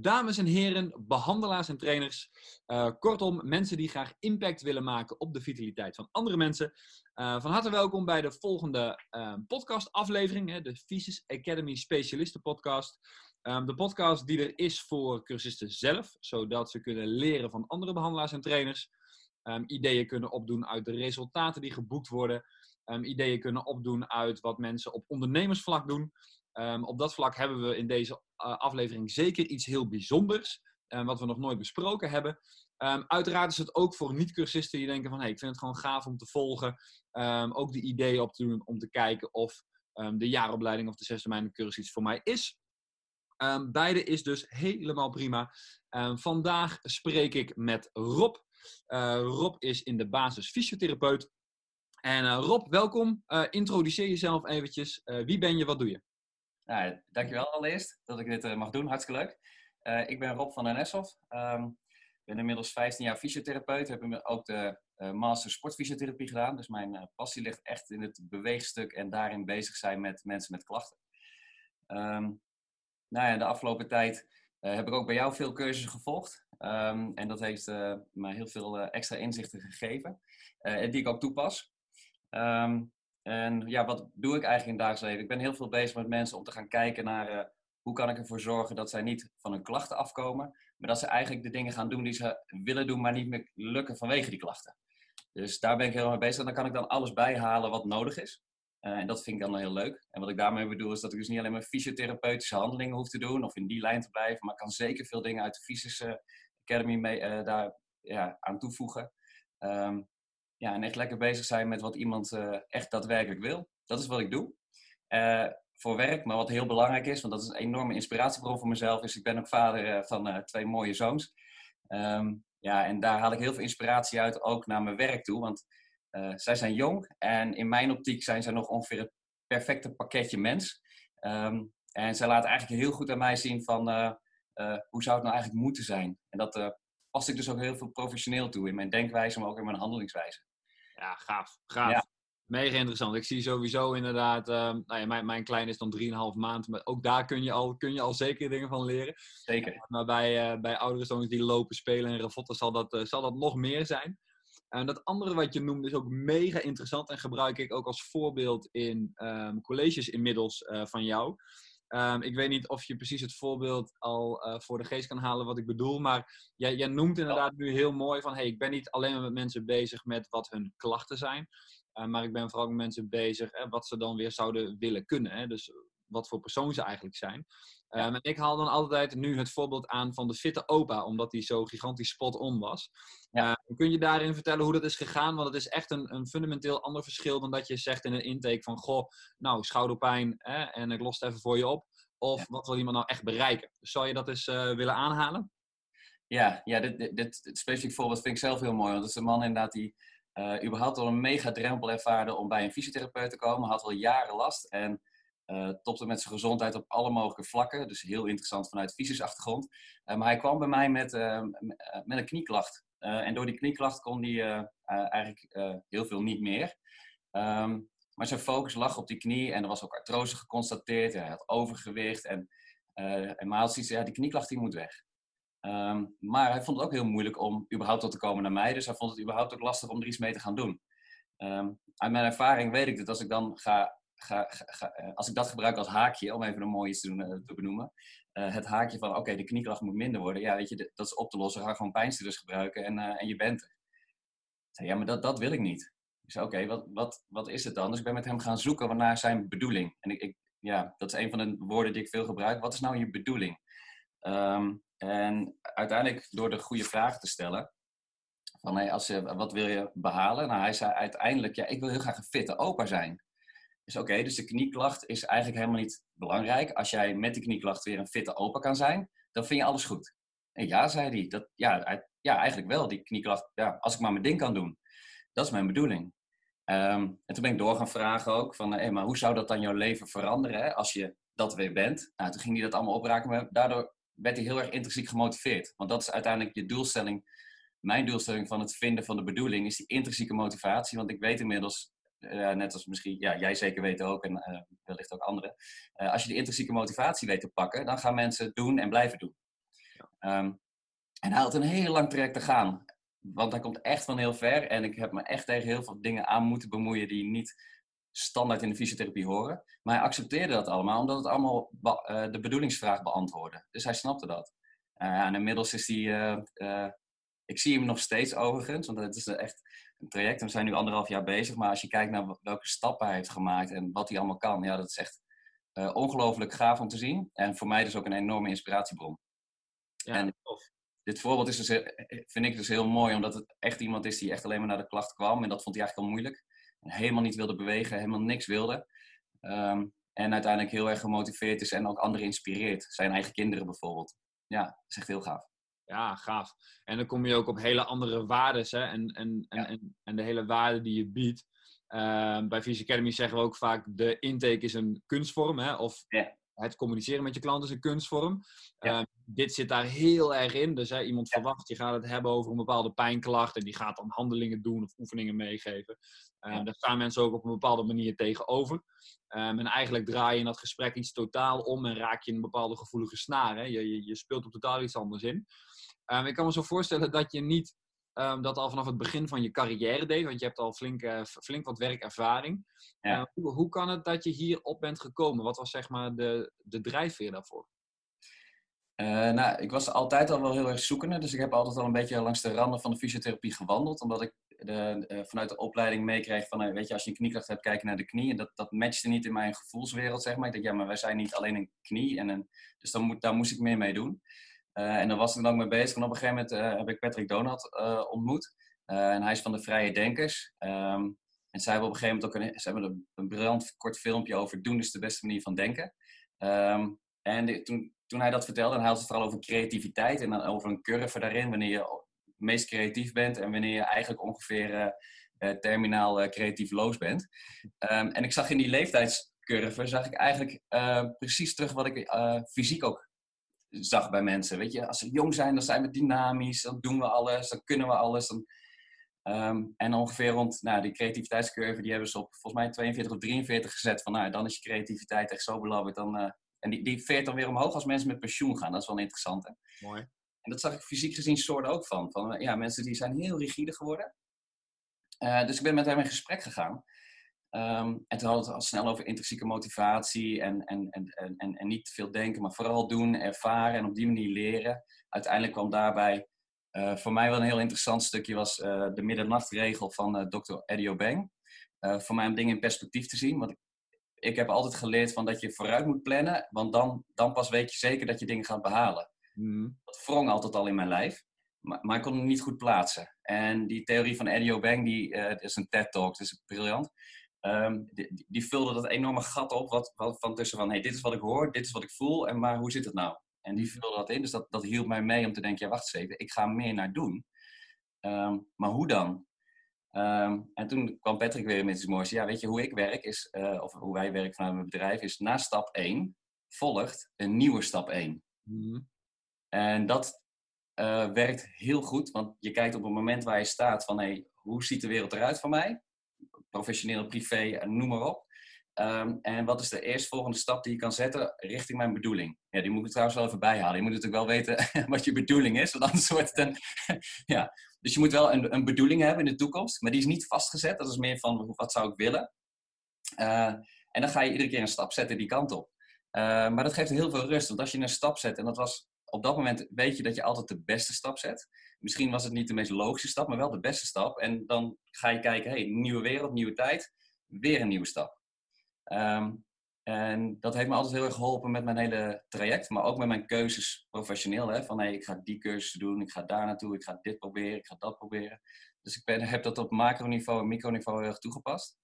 dames en heren, behandelaars en trainers. Uh, kortom, mensen die graag impact willen maken op de vitaliteit van andere mensen. Uh, van harte welkom bij de volgende uh, podcastaflevering, de Physis Academy Specialisten Podcast. Um, de podcast die er is voor cursisten zelf, zodat ze kunnen leren van andere behandelaars en trainers. Um, ideeën kunnen opdoen uit de resultaten die geboekt worden. Um, ideeën kunnen opdoen uit wat mensen op ondernemersvlak doen. Um, op dat vlak hebben we in deze uh, aflevering zeker iets heel bijzonders, um, wat we nog nooit besproken hebben. Um, uiteraard is het ook voor niet-cursisten die denken van, hey, ik vind het gewoon gaaf om te volgen. ook de ideeën op te doen om te kijken of de jaaropleiding of de zesde cursus iets voor mij is. beide is dus helemaal prima. vandaag spreek ik met Rob. Rob is in de basis fysiotherapeut. En uh, Rob, welkom. Uh, introduceer jezelf eventjes. wie ben je, wat doe je? Nou, dankjewel allereerst dat ik dit uh, mag doen. Hartstikke leuk. Uh, ik ben Rob van den Neshoff. Um, ik ben inmiddels 15 jaar fysiotherapeut. Heb ook de uh, master sportfysiotherapie gedaan. Dus mijn passie ligt echt in het beweegstuk en daarin bezig zijn met mensen met klachten. Um, nou ja, de afgelopen tijd heb ik ook bij jou veel cursussen gevolgd. Um, en dat heeft mij heel veel extra inzichten gegeven. en die ik ook toepas. Um, en ja, wat doe ik eigenlijk in het dagelijks leven? Ik ben heel veel bezig met mensen om te gaan kijken naar uh, hoe kan ik ervoor zorgen dat zij niet van hun klachten afkomen, maar dat ze eigenlijk de dingen gaan doen die ze willen doen, maar niet meer lukken vanwege die klachten. Dus daar ben ik heel erg mee bezig. En dan kan ik dan alles bijhalen wat nodig is. Uh, en dat vind ik dan heel leuk. En wat ik daarmee bedoel is dat ik dus niet alleen maar fysiotherapeutische handelingen hoef te doen of in die lijn te blijven, maar ik kan zeker veel dingen uit de Fysische Academy mee, uh, daar ja, aan toevoegen. Um, ja, en echt lekker bezig zijn met wat iemand uh, echt daadwerkelijk wil. Dat is wat ik doe. Uh, voor werk, maar wat heel belangrijk is, want dat is een enorme inspiratiebron voor mezelf, is ik ben ook vader uh, van twee mooie zoons. Um, ja, en daar haal ik heel veel inspiratie uit, ook naar mijn werk toe. Want zij zijn jong en in mijn optiek zijn zij nog ongeveer het perfecte pakketje mens. Um, en zij laten eigenlijk heel goed aan mij zien van hoe zou het nou eigenlijk moeten zijn. En dat past ik dus ook heel veel professioneel toe in mijn denkwijze, maar ook in mijn handelingswijze. Ja, gaaf. Gaaf. Ja. Mega interessant. Ik zie sowieso inderdaad, uh, nou ja, mijn, mijn klein is dan 3,5 maand, maar ook daar kun je al, kun je al zeker dingen van leren. Zeker. maar bij, uh, bij oudere zoons die lopen, spelen en ravotten zal dat, uh, zal dat nog meer zijn. En dat andere wat je noemde is ook mega interessant en gebruik ik ook als voorbeeld in um, colleges inmiddels van jou. Um, ik weet niet of je precies het voorbeeld al uh, voor de geest kan halen wat ik bedoel, maar jij, jij noemt inderdaad nu heel mooi van, hey, ik ben niet alleen maar met mensen bezig met wat hun klachten zijn, uh, maar ik ben vooral met mensen bezig hè, wat ze dan weer zouden willen kunnen. Hè? Dus wat voor persoon ze eigenlijk zijn. Ja. Um, en ik haal dan altijd nu het voorbeeld aan van de fitte opa, omdat die zo gigantisch spot-on was. Ja. Uh, kun je daarin vertellen hoe dat is gegaan? Want het is echt een, een, fundamenteel ander verschil dan dat je zegt in een intake van, goh, nou, schouderpijn hè, en ik los het even voor je op. Of ja. wat wil iemand nou echt bereiken? Dus zou je dat eens uh, willen aanhalen? Ja, ja dit, dit, dit, dit specifiek voorbeeld vind ik zelf heel mooi. Want het is een man inderdaad die uh, überhaupt al een mega drempel ervaarde om bij een fysiotherapeut te komen. Had al jaren last en uh, topte met zijn gezondheid op alle mogelijke vlakken. Dus heel interessant vanuit fysische Uh, maar hij kwam bij mij met, uh, met een knieklacht. en door die knieklacht kon hij eigenlijk heel veel niet meer. Um, maar zijn focus lag op die knie en er was ook artrose geconstateerd. Hij had overgewicht en, en had ja, die knieklacht die moet weg. Um, maar hij vond het ook heel moeilijk om überhaupt tot te komen naar mij. Dus hij vond het überhaupt ook lastig om er iets mee te gaan doen. Um, uit mijn ervaring weet ik dat als ik dan ga Ga, eh, als ik dat gebruik als haakje, om even een mooie te, doen, eh, te benoemen. Uh, het haakje van, oké, de knieklacht moet minder worden. Ja, weet je, dat is op te lossen. Ga gewoon pijnstillers gebruiken en, en je bent er. Zei, ja, maar dat, dat wil ik niet. Ik zei, oké, wat, wat, wat is het dan? Dus ik ben met hem gaan zoeken naar zijn bedoeling. En ik, ja, dat is een van de woorden die ik veel gebruik. Wat is nou je bedoeling? Um, en uiteindelijk door de goede vragen te stellen. Van, hey, als je, wat wil je behalen? Nou, hij zei uiteindelijk, ja, ik wil heel graag een fitte opa zijn. Dus oké, dus de knieklacht is eigenlijk helemaal niet belangrijk. Als jij met die knieklacht weer een fitte opa kan zijn, dan vind je alles goed. En ja, zei hij. Dat, ja, ja, eigenlijk wel. Die knieklacht, ja, als ik maar mijn ding kan doen. Dat is mijn bedoeling. Um, en toen ben ik door gaan vragen ook van, hey, maar hoe zou dat dan jouw leven veranderen hè, als je dat weer bent? Nou, toen ging hij dat allemaal opraken, maar daardoor werd hij heel erg intrinsiek gemotiveerd. Want dat is uiteindelijk je doelstelling. Mijn doelstelling van het vinden van de bedoeling is die intrinsieke motivatie. Want ik weet inmiddels uh, net als misschien ja, jij zeker weet ook en uh, wellicht ook anderen. Uh, als je de intrinsieke motivatie weet te pakken, dan gaan mensen doen en blijven doen. Ehm, en hij had een heel lang traject te gaan. Want hij komt echt van heel ver. En ik heb me echt tegen heel veel dingen aan moeten bemoeien die niet standaard in de fysiotherapie horen. Maar hij accepteerde dat allemaal, omdat het allemaal de bedoelingsvraag beantwoordde. Dus hij snapte dat. En inmiddels is hij... Ik zie hem nog steeds overigens, want het is echt een traject. En we zijn nu anderhalf jaar bezig. Maar als je kijkt naar welke stappen hij heeft gemaakt en wat hij allemaal kan, ja, dat is echt ongelooflijk gaaf om te zien. En voor mij dus ook een enorme inspiratiebron. Ja, en dit voorbeeld is dus, vind ik dus heel mooi, omdat het echt iemand is die echt alleen maar naar de klacht kwam. En dat vond hij eigenlijk al moeilijk. En helemaal niet wilde bewegen, helemaal niks wilde. Um, en uiteindelijk heel erg gemotiveerd is en ook anderen inspireert. Zijn eigen kinderen bijvoorbeeld. Ja, dat is echt heel gaaf. Ja, gaaf. En dan kom je ook op hele andere waarden hè? En, en, en, en, en, de hele waarden die je biedt. Uh, bij Physical Academy zeggen we ook vaak: de intake is een kunstvorm. Hè? Of ja het communiceren met je klant is een kunstvorm. Ehm, dit zit daar heel erg in. Dus hè, iemand verwacht, je gaat het hebben over een bepaalde pijnklacht. En die gaat dan handelingen doen of oefeningen meegeven. Um, Daar staan mensen ook op een bepaalde manier tegenover. Um, en eigenlijk draai je in dat gesprek iets totaal om en raak je een bepaalde gevoelige snaar. Hè? Je, je, je speelt op totaal iets anders in. Ik kan me zo voorstellen dat je niet um, dat al vanaf het begin van je carrière deed, want je hebt al flink, uh, flink wat werkervaring. Ja. Uh, hoe, hoe, kan het dat je hierop bent gekomen? Wat was zeg maar de, de drijfveer daarvoor? Uh, nou, ik was altijd al wel heel erg zoekende, dus ik heb altijd al een beetje langs de randen van de fysiotherapie gewandeld, omdat ik de, uh, vanuit de opleiding meekreeg van, weet je, als je een kniekracht hebt, kijken naar de knie. En dat, dat matchte niet in mijn gevoelswereld, zeg maar. Ik dacht, ja, maar wij zijn niet alleen een knie, en een, dus dan moet, daar moest ik meer mee doen. Uh, en daar was ik dan ook mee bezig. En op een gegeven moment uh, heb ik Patrick Donat uh, ontmoet. en hij is van de Vrije Denkers. Um, en zij hebben op een gegeven moment ook een, ze hebben een, een briljant kort filmpje over doen is de beste manier van denken. Um, en toen, toen hij dat vertelde, en hij had het vooral over creativiteit en dan over een curve daarin, wanneer je het meest creatief bent en wanneer je eigenlijk ongeveer terminaal creatief loos bent. Um, en ik zag in die leeftijdscurve, zag ik eigenlijk precies terug wat ik fysiek ook zag bij mensen. Weet je, als ze jong zijn, dan zijn we dynamisch, dan doen we alles, dan kunnen we alles. Dan, um, en ongeveer rond nou, die creativiteitscurve, die hebben ze op volgens mij 42 of 43 gezet. Van nou, dan is je creativiteit echt zo belangrijk. Dan, uh, en die, die veert dan weer omhoog als mensen met pensioen gaan. Dat is wel interessant. Hè? Mooi. En dat zag ik fysiek gezien soort ook van. van ja, mensen die zijn heel rigide geworden. Uh, dus ik ben met hem in gesprek gegaan. Um, en toen hadden we het al snel over intrinsieke motivatie en, en, en, en, en niet te veel denken, maar vooral doen, ervaren en op die manier leren. Uiteindelijk kwam daarbij uh, voor mij wel een heel interessant stukje was uh, de middernachtregel van uh, Dr. Eddie Obeng. voor mij om dingen in perspectief te zien. Want ik, ik, heb altijd geleerd van dat je vooruit moet plannen, want dan, dan pas weet je zeker dat je dingen gaat behalen. Mm. Dat wrong altijd al in mijn lijf. Maar, maar, ik kon het niet goed plaatsen. En die theorie van Eddie Obeng, die is een TED-talk, dus briljant. Um, die, die, vulde dat enorme gat op wat, wat van tussen van, hey, dit is wat ik hoor, dit is wat ik voel, en maar hoe zit het nou? En die vulde dat in, dus dat, dat hielp mij mee om te denken, ja, wacht eens even, ik ga meer naar doen. Um, maar hoe dan? Um, en toen kwam Patrick weer met iets moois. Ja, weet je, hoe ik werk is, uh, of hoe wij werken vanuit mijn bedrijf, is na stap 1 volgt een nieuwe stap 1. Mm. En dat uh, werkt heel goed, want je kijkt op een moment waar je staat van, hey, hoe ziet de wereld eruit voor mij? Professioneel, privé, noem maar op. Um, en wat is de eerstvolgende stap die je kan zetten richting mijn bedoeling? Ja, die moet ik trouwens wel even bijhalen. Je moet natuurlijk wel weten wat je bedoeling is, want anders wordt het een... ja. Dus je moet wel een, een, bedoeling hebben in de toekomst, maar die is niet vastgezet. Dat is meer van, wat zou ik willen? Uh, en dan ga je iedere keer een stap zetten die kant op. Uh, maar dat geeft heel veel rust, want als je een stap zet, en dat was op dat moment, weet je dat je altijd de beste stap zet. Misschien was het niet de meest logische stap, maar wel de beste stap. En dan ga je kijken, hey, nieuwe wereld, nieuwe tijd, weer een nieuwe stap. Um, en dat heeft me altijd heel erg geholpen met mijn hele traject, maar ook met mijn keuzes professioneel. Hè? Van hey, ik ga die cursus doen, ik ga daar naartoe, ik ga dit proberen, ik ga dat proberen. Dus ik ben, heb dat op macroniveau en microniveau heel erg toegepast.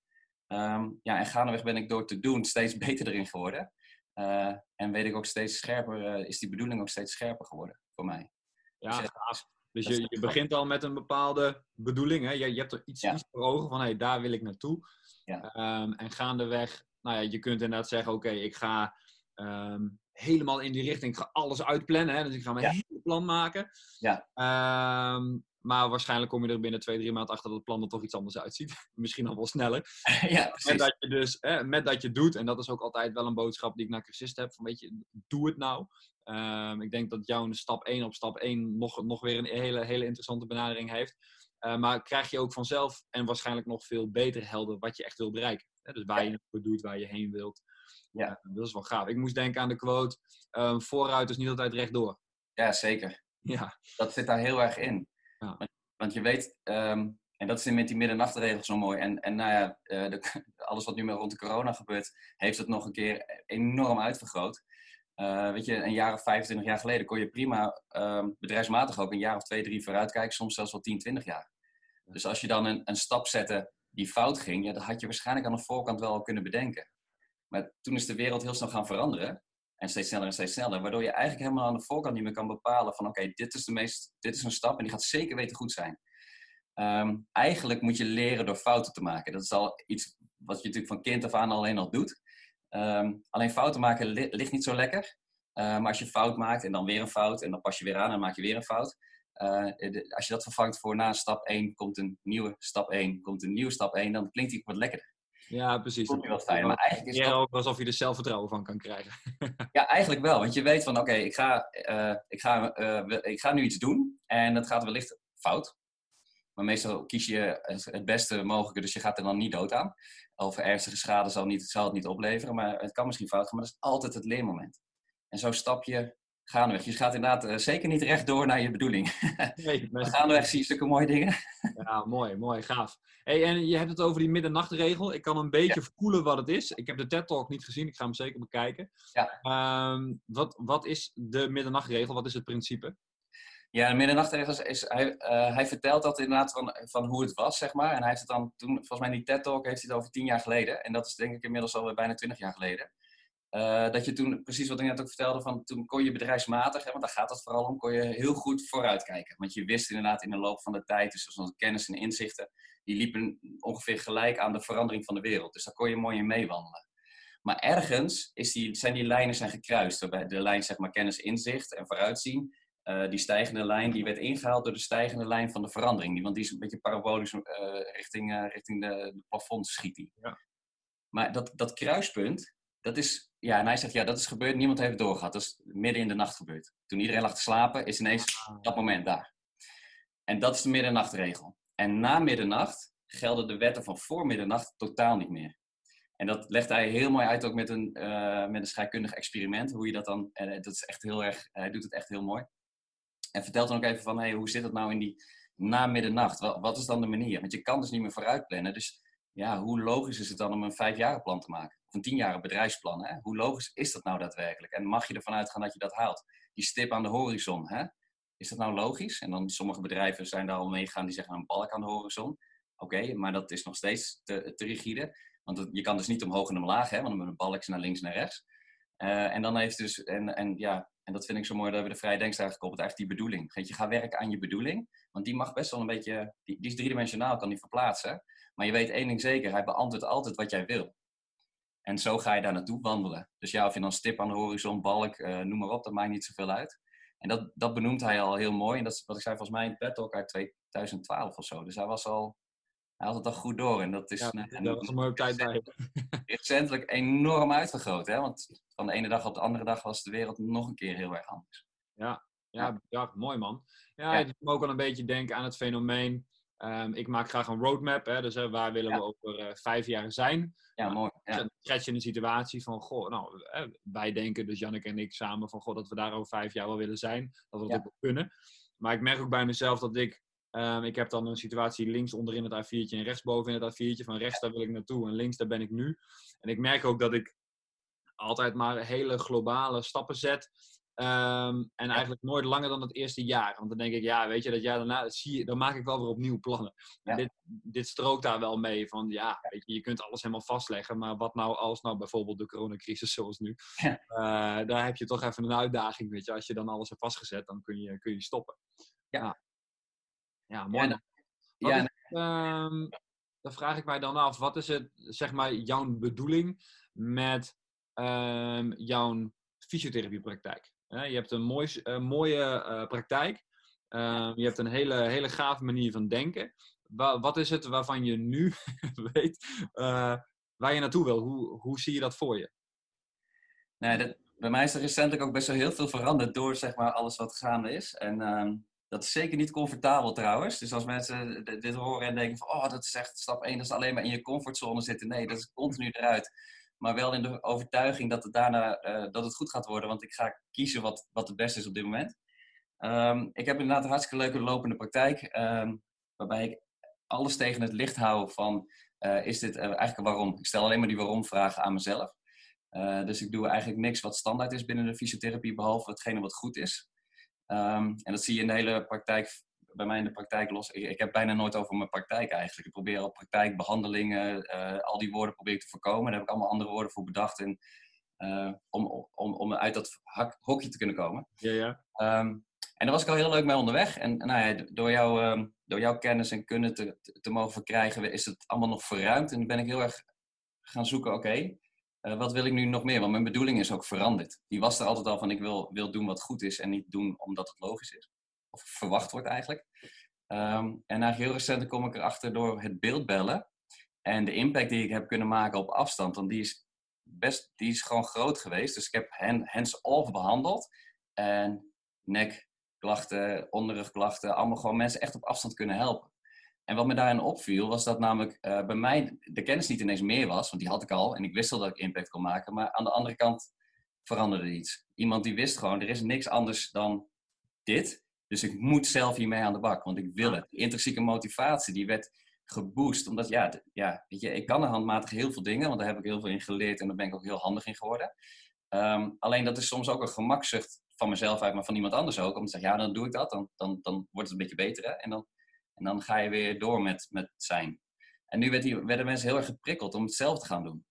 Um, ja, en gaandeweg ben ik door te doen steeds beter erin geworden. Uh, en weet ik ook steeds scherper, uh, is die bedoeling ook steeds scherper geworden voor mij. Ja, dus, dus je, je begint al met een bepaalde bedoeling. Hè? Je, je hebt er iets, iets voor ogen van, hey, daar wil ik naartoe. Ja. Um, en gaandeweg, nou ja, je kunt inderdaad zeggen, oké, ik ga um, helemaal in die richting, ik ga alles uitplannen. Hè? Dus ik ga mijn ja. hele plan maken. Ja. Um, Maar waarschijnlijk kom je er binnen twee, drie maanden achter dat het plan er toch iets anders uitziet. Misschien al wel sneller. ja. Met dat je dus, hè, met dat je doet, en dat is ook altijd wel een boodschap die ik naar cursisten heb, van weet je, doe het nou. Ehm, ik denk dat jouw stap 1 op stap 1 nog, nog weer een hele, hele interessante benadering heeft. Uh, maar krijg je ook vanzelf en waarschijnlijk nog veel beter helder wat je echt wil bereiken. Hè? Dus waar je het voor doet, waar je heen wilt. Ja. Uh, dat is wel gaaf. Ik moest denken aan de quote, um, vooruit is niet altijd rechtdoor. Ja, zeker. Ja. Dat zit daar heel erg in. Ja. Want, je weet, um, en dat is met die middernachtregels zo mooi. En, en nou ja, uh, de, alles wat nu met rond de corona gebeurt, heeft het nog een keer enorm uitvergroot. Uh, weet je, een jaar of 25 jaar geleden kon je prima um, bedrijfsmatig ook een jaar of twee, drie vooruitkijken, soms zelfs wel 10, 20 jaar. Dus als je dan een, een stap zette die fout ging, ja, dat had je waarschijnlijk aan de voorkant wel kunnen bedenken. Maar toen is de wereld heel snel gaan veranderen. En steeds sneller en steeds sneller. Waardoor je eigenlijk helemaal aan de voorkant niet meer kan bepalen van oké, dit is de meest, dit is een stap en die gaat zeker weten goed zijn. Um, eigenlijk moet je leren door fouten te maken. Dat is al iets wat je natuurlijk van kind af aan alleen al doet. Um, alleen fouten maken li ligt niet zo lekker. Uh, maar als je fout maakt en dan weer een fout en dan pas je weer aan en maak je weer een fout. Uh, de, als je dat vervangt voor na stap 1 komt een nieuwe stap 1, komt een nieuwe stap 1, dan klinkt die wat lekkerder. Ja, precies. Dat wel fijn. Maar eigenlijk is dat... ook alsof je er zelfvertrouwen van kan krijgen. ja, eigenlijk wel. Want je weet van, oké, okay, ik, ga, uh, ik, ga, uh, ik ga nu iets doen en dat gaat wellicht fout. Maar meestal kies je het beste mogelijke, dus je gaat er dan niet dood aan. Of ernstige schade zal, niet, zal het niet opleveren, maar het kan misschien fout gaan, maar dat is altijd het leermoment. En zo stap je gaandeweg. Je gaat inderdaad uh, zeker niet rechtdoor naar je bedoeling. Nee, maar gaandeweg zie je stukken mooie dingen. ja, mooi, mooi, gaaf. Hey, en je hebt het over die middernachtregel. Ik kan een beetje ja. voelen wat het is. Ik heb de TED-talk niet gezien, ik ga hem zeker bekijken. Ja. Um, wat, wat is de middernachtregel? Wat is het principe? Ja, de middernachtregel is, is hij, uh, hij vertelt dat inderdaad van, van hoe het was, zeg maar. En hij heeft het dan toen, volgens mij in die TED-talk heeft hij het over tien jaar geleden. En dat is denk ik inmiddels alweer bijna twintig jaar geleden. Uh, dat je toen, precies wat ik net ook vertelde, van toen kon je bedrijfsmatig, hè, want daar gaat het vooral om, kon je heel goed vooruitkijken. Want je wist inderdaad in de loop van de tijd, dus onze kennis en inzichten, die liepen ongeveer gelijk aan de verandering van de wereld. Dus daar kon je mooi in meewandelen. Maar ergens is die, zijn die lijnen zijn gekruist. Waarbij de lijn zeg maar kennis, inzicht en vooruitzien. Uh, die stijgende lijn die werd ingehaald door de stijgende lijn van de verandering. Die, want die is een beetje parabolisch uh, richting, richting de, de plafond schiet die. Ja. Maar dat, dat kruispunt, dat is ja, en hij zegt, ja, dat is gebeurd, niemand heeft het doorgehad. Dat is midden in de nacht gebeurd. Toen iedereen lag te slapen, is ineens ah. dat moment daar. En dat is de middernachtregel. En na middernacht gelden de wetten van voor middernacht totaal niet meer. En dat legt hij heel mooi uit ook met een, uh, met een scheikundig experiment. Hoe je dat dan, en dat is echt heel erg, hij doet het echt heel mooi. En vertelt dan ook even van, hey, hoe zit het nou in die na middernacht? Wat, wat is dan de manier? Want je kan dus niet meer vooruit plannen. Dus ja, hoe logisch is het dan om een vijfjarenplan te maken? Of een tienjarige bedrijfsplan? Hoe logisch is dat nou daadwerkelijk? En mag je ervan uitgaan dat je dat haalt? Die stip aan de horizon, hè? is dat nou logisch? En dan sommige bedrijven zijn daar al meegegaan die zeggen een balk aan de horizon. Oké, maar dat is nog steeds te, te rigide. Want je kan dus niet omhoog en omlaag, hè? want dan een balk naar links en naar rechts. Uh, en dan heeft dus, en, en ja, en dat vind ik zo mooi, dat we de vrije denkster gekoppeld, eigenlijk die bedoeling. Je gaat werken aan je bedoeling, want die mag best wel een beetje, die, die is driedimensionaal, kan die verplaatsen. Maar je weet één ding zeker, hij beantwoordt altijd wat jij wil. En zo ga je daar naartoe wandelen. Dus ja, of je dan stip aan de horizon, balk, uh, noem maar op, dat maakt niet zoveel uit. En dat, dat benoemt hij al heel mooi. En dat is wat ik zei, volgens mij in TED Talk uit 2012 of zo. Dus hij was al, hij had het al goed door. En dat is ja, en, dat was een mooie tijd bij. Recentelijk enorm uitvergroot. Hè? Want van de ene dag op de andere dag was de wereld nog een keer heel erg anders. Ja, ja, ja. mooi man. Ja, ja. ik moet ook wel een beetje denken aan het fenomeen Um, ik maak graag een roadmap, hè, dus hè, waar willen we over uh, vijf jaar zijn? Ja, nou, mooi. Ja. Dan schets je een situatie van, goh, nou, hè, wij denken, dus Janneke en ik samen, van goh, dat we daar over vijf jaar wel willen zijn, dat we dat ja. ook wel kunnen. Maar ik merk ook bij mezelf dat ik, um, ik heb dan een situatie links onderin het A4'tje en rechtsboven in het A4'tje, van rechts daar wil ik naartoe en links daar ben ik nu. En ik merk ook dat ik altijd maar hele globale stappen zet. Um, en eigenlijk nooit langer dan het eerste jaar. Want dan denk ik, ja, weet je, dat jaar daarna zie je, dan maak ik wel weer opnieuw plannen. Ja. Dit, dit strookt daar wel mee. Van ja, weet je, je kunt alles helemaal vastleggen. Maar wat nou als nou bijvoorbeeld de coronacrisis zoals nu. Ja. Uh, daar heb je toch even een uitdaging. Weet je, als je dan alles hebt vastgezet, dan kun je, kun je stoppen. Ja, ja, mooi. Ja, ja, is, um, dan vraag ik mij dan af, wat is het, zeg maar, jouw bedoeling met um, jouw fysiotherapiepraktijk? Je hebt een mooi, uh, mooie uh, praktijk. Ehm, je hebt een hele, hele gave manier van denken. wat is het waarvan je nu weet uh, waar je naartoe wil? Hoe, hoe zie je dat voor je? Nee, dat, bij mij is er recentelijk ook best wel heel veel veranderd door zeg maar, alles wat gaande is. En ehm, dat is zeker niet comfortabel trouwens. Dus als mensen dit horen en denken van, oh, dat is echt stap 1, dat is alleen maar in je comfortzone zitten. Nee, dat is continu eruit. Maar wel in de overtuiging dat het daarna uh, dat het goed gaat worden. Want ik ga kiezen wat, wat het beste is op dit moment. Um, ik heb inderdaad een hartstikke leuke lopende praktijk. Um, waarbij ik alles tegen het licht hou van, uh, is dit uh, eigenlijk waarom? Ik stel alleen maar die waarom vragen aan mezelf. Dus ik doe eigenlijk niks wat standaard is binnen de fysiotherapie, behalve hetgene wat goed is. Um, en dat zie je in de hele praktijk, bij mij in de praktijk los. Ik, ik, heb bijna nooit over mijn praktijk eigenlijk. Ik probeer al praktijk, behandelingen, al die woorden probeer ik te voorkomen. Daar heb ik allemaal andere woorden voor bedacht en, om, om, om uit dat hokje te kunnen komen. Ja, ja. En daar was ik al heel leuk mee onderweg. En nou ja, door, jou, ehm, door jouw kennis en kunnen te, te mogen verkrijgen, is het allemaal nog verruimd. En dan ben ik heel erg gaan zoeken, oké, eh, wat wil ik nu nog meer? Want mijn bedoeling is ook veranderd. Die was er altijd al van, ik wil, wil doen wat goed is en niet doen omdat het logisch is. Of verwacht wordt eigenlijk. Um, en eigenlijk heel recent kom ik erachter door het beeldbellen. En de impact die ik heb kunnen maken op afstand, want die is, best, die is gewoon groot geweest. Dus ik heb hands-off behandeld. En nek, klachten, onderrugklachten, allemaal gewoon mensen echt op afstand kunnen helpen. En wat me daarin opviel, was dat namelijk uh, bij mij de kennis niet ineens meer was, want die had ik al en ik wist al dat ik impact kon maken, maar aan de andere kant veranderde iets. Iemand die wist gewoon, er is niks anders dan dit, dus ik moet zelf hiermee aan de bak, want ik wil het. De intrinsieke motivatie, die werd geboost, omdat ja, ja weet je, ik kan er handmatig heel veel dingen, want daar heb ik heel veel in geleerd en daar ben ik ook heel handig in geworden. Um, alleen dat is soms ook een gemakzucht van mezelf uit, maar van iemand anders ook. Om te zeggen, ja, dan doe ik dat. Dan, dan, dan wordt het een beetje beter. Hè? En, dan, en dan ga je weer door met, met zijn. En nu werd die, werden mensen heel erg geprikkeld om hetzelfde te gaan doen.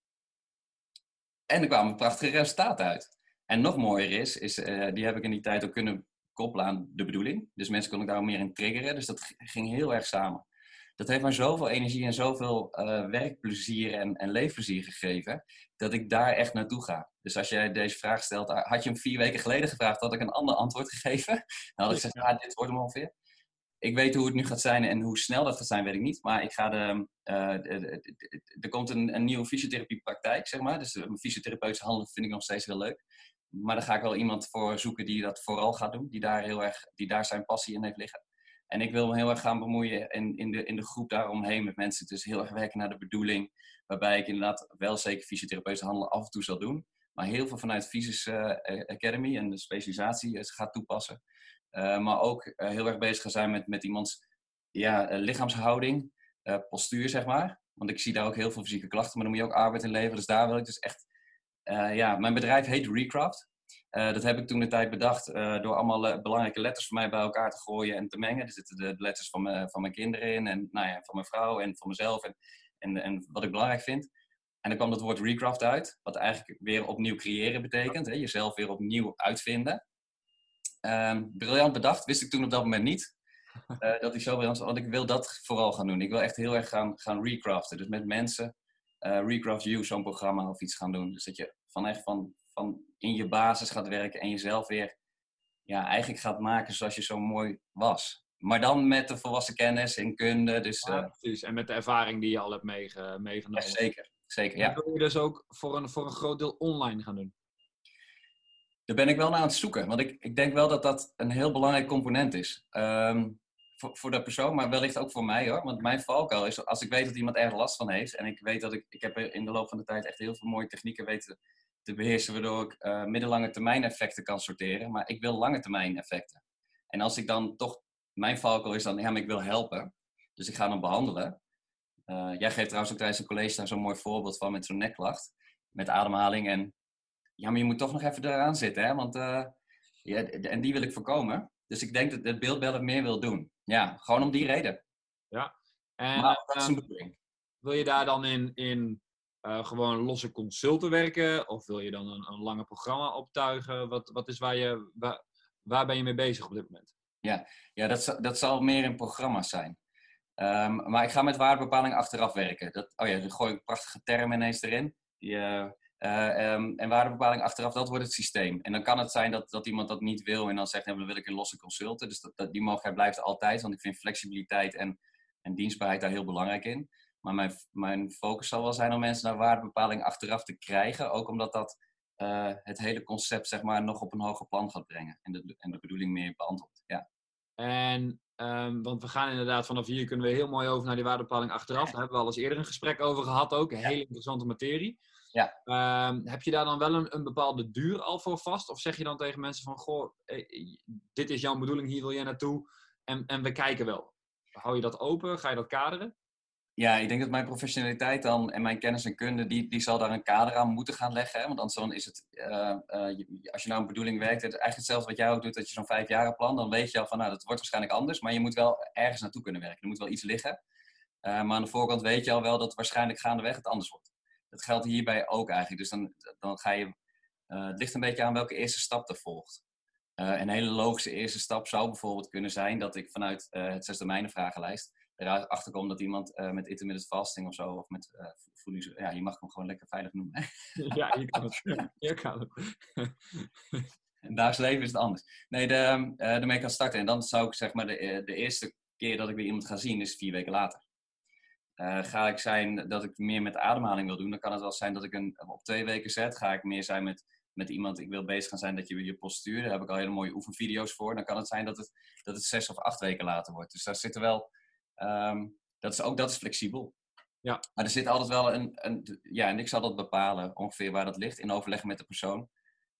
En er kwamen prachtige resultaten uit. En nog mooier is, is uh, die heb ik in die tijd ook kunnen koppelen aan de bedoeling. Dus mensen kon ik daar meer in triggeren. Dus dat ging heel erg samen. Dat heeft mij zoveel energie en zoveel uh, werkplezier en, en leefplezier gegeven, dat ik daar echt naartoe ga. Dus als jij deze vraag stelt, ah, had je hem vier weken geleden gevraagd, had ik een ander antwoord gegeven. Dan had ik gezegd, ah, dit wordt hem ongeveer. Ik weet hoe het nu gaat zijn en hoe snel dat gaat zijn, weet ik niet. Maar ik ga de, uh, er komt een, een nieuwe fysiotherapiepraktijk, zeg maar. Dus een fysiotherapeutische handel vind ik nog steeds heel leuk. Maar daar ga ik wel iemand voor zoeken die dat vooral gaat doen. Die daar, heel erg, die daar zijn passie in heeft liggen. En ik wil me heel erg gaan bemoeien in, in, de, in de groep daaromheen met mensen. Dus heel erg werken naar de bedoeling. Waarbij ik inderdaad wel zeker fysiotherapeutische handelen af en toe zal doen. Maar heel veel vanuit Fysis uh, Academy en de specialisatie uh, gaat toepassen. maar ook heel erg bezig gaan zijn met, met iemands ja, lichaamshouding, postuur zeg maar. Want ik zie daar ook heel veel fysieke klachten, maar dan moet je ook arbeid in leveren. Dus daar wil ik dus echt... ja, mijn bedrijf heet Recraft. Uh, dat heb ik toen de tijd bedacht uh, door allemaal belangrijke letters voor mij bij elkaar te gooien en te mengen. Er zitten de, letters van, me, van mijn kinderen in en nou ja, van mijn vrouw en van mezelf en, en, en wat ik belangrijk vind. En dan kwam het woord recraft uit, wat eigenlijk weer opnieuw creëren betekent. Hè? Jezelf weer opnieuw uitvinden. Uh, briljant bedacht, wist ik toen op dat moment niet. Uh, dat ik zo briljant want ik wil dat vooral gaan doen. Ik wil echt heel erg gaan, gaan recraften. Dus met mensen, Recraft You, zo'n programma of iets gaan doen. Dus dat je van echt van, van in je basis gaat werken en jezelf weer ja, eigenlijk gaat maken zoals je zo mooi was. Maar dan met de volwassen kennis en kunde. Dus, ja, uh, precies. En met de ervaring die je al hebt meege meegenomen. Ja, zeker. zeker ja. wil je dus ook voor een, voor een groot deel online gaan doen? Daar ben ik wel naar aan het zoeken. Want ik, ik denk wel dat dat een heel belangrijk component is. Um, voor, voor de persoon, maar wellicht ook voor mij hoor. Want mijn valkuil is, als ik weet dat iemand erg last van heeft. En ik weet dat ik, ik heb in de loop van de tijd echt heel veel mooie technieken weten te beheersen, waardoor ik uh, middellange termijn effecten kan sorteren. Maar ik wil lange termijn effecten. En als ik dan toch, mijn valkuil is dan, ja, ik wil helpen. Dus ik ga dan behandelen. Uh, jij geeft trouwens ook tijdens een college daar zo'n mooi voorbeeld van met zo'n nekklacht. Met ademhaling. En ja, maar je moet toch nog even eraan zitten, hè? Want, ja, en die wil ik voorkomen. Dus ik denk dat het beeldbellen meer wil doen. Ja, gewoon om die reden. Ja. En, maar dat is een bedoeling. Wil je daar dan in, in uh, gewoon losse consulten werken? Of wil je dan een, een lange programma optuigen? Wat, wat is waar, je, waar, waar ben je mee bezig op dit moment? Ja, ja dat, dat zal meer in programma's zijn. Um, maar ik ga met waardebepaling achteraf werken. Dat, oh ja, dan gooi ik een prachtige term ineens erin. Die, uh, Uh, um, en waardebepaling achteraf, dat wordt het systeem. En dan kan het zijn dat, dat iemand dat niet wil en dan zegt, nee, dan wil ik een losse consulten. Dus dat, dat, die mogelijkheid blijft altijd, want ik vind flexibiliteit en, en dienstbaarheid daar heel belangrijk in. Maar mijn, mijn focus zal wel zijn om mensen naar waardebepaling achteraf te krijgen. Ook omdat dat uh, het hele concept zeg maar, nog op een hoger plan gaat brengen. En de, en de bedoeling meer beantwoordt. Ja. En, um, want we gaan inderdaad vanaf hier kunnen we heel mooi over naar die waardebepaling achteraf. Daar hebben we al eens eerder een gesprek over gehad ook. Een hele interessante materie. Ja. Um, heb je daar dan wel een, een, bepaalde duur al voor vast? Of zeg je dan tegen mensen van, goh, eh, dit is jouw bedoeling, hier wil jij naartoe en, en we kijken wel. Hou je dat open? Ga je dat kaderen? Ja, ik denk dat mijn professionaliteit dan en mijn kennis en kunde, die, die zal daar een kader aan moeten gaan leggen. Hè? Want anders dan is het, uh, uh, als je nou een bedoeling werkt, het eigenlijk hetzelfde wat jij ook doet, dat je zo'n vijf jaren plan, dan weet je al van, nou, dat wordt waarschijnlijk anders, maar je moet wel ergens naartoe kunnen werken. Er moet wel iets liggen. Uh, maar aan de voorkant weet je al wel dat waarschijnlijk gaandeweg het anders wordt. Dat geldt hierbij ook eigenlijk. Dus dan, dan ga je, het ligt een beetje aan welke eerste stap er volgt. een hele logische eerste stap zou bijvoorbeeld kunnen zijn dat ik vanuit het zes domeinen vragenlijst erachter komt dat iemand met intermittent fasting of zo, of met voedings... Ja, je mag hem gewoon lekker veilig noemen. ja, je kan het. Je kan het. In dagelijks leven is het anders. Nee, de, daarmee kan starten. En dan zou ik zeg maar, de, de eerste keer dat ik weer iemand ga zien, is vier weken later. Ga ik zijn dat ik meer met ademhaling wil doen, dan kan het wel zijn dat ik een op twee weken zet. Ga ik meer zijn met, met iemand, ik wil bezig gaan zijn dat je je postuur, daar heb ik al hele mooie oefenvideo's voor. Dan kan het zijn dat het, dat het zes of acht weken later wordt. Dus daar zitten wel Um, dat is ook dat is flexibel. Ja. Maar er zit altijd wel een, een, Ja, en ik zal dat bepalen ongeveer waar dat ligt in overleg met de persoon.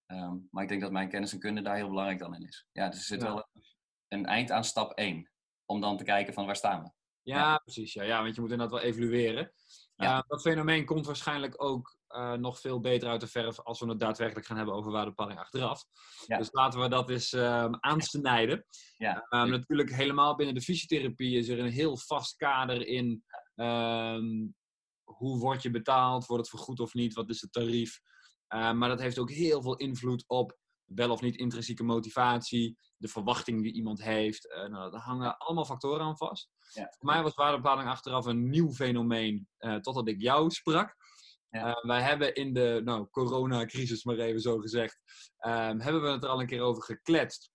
Um, maar ik denk dat mijn kennis en kunde daar heel belangrijk dan in is. Ja, dus er zit ja. wel een, een, eind aan stap 1. Om dan te kijken van waar staan we. Ja, precies. Ja. ja, want je moet inderdaad wel evalueren. Ja. Dat fenomeen komt waarschijnlijk ook uh, nog veel beter uit de verf als we het daadwerkelijk gaan hebben over waardebepaling achteraf. Ja. Dus laten we dat eens um, aansnijden. Ja. Um, natuurlijk helemaal binnen de fysiotherapie is er een heel vast kader in um, hoe word je betaald, wordt het vergoed of niet, wat is het tarief. Uh, maar dat heeft ook heel veel invloed op wel of niet intrinsieke motivatie, de verwachting die iemand heeft. Uh, nou, daar hangen allemaal factoren aan vast. Ja. Voor mij was waardebepaling achteraf een nieuw fenomeen, uh, totdat ik jou sprak. Ja. Uh, wij hebben in de nou, coronacrisis, maar even zo gezegd, um, hebben we het er al een keer over gekletst.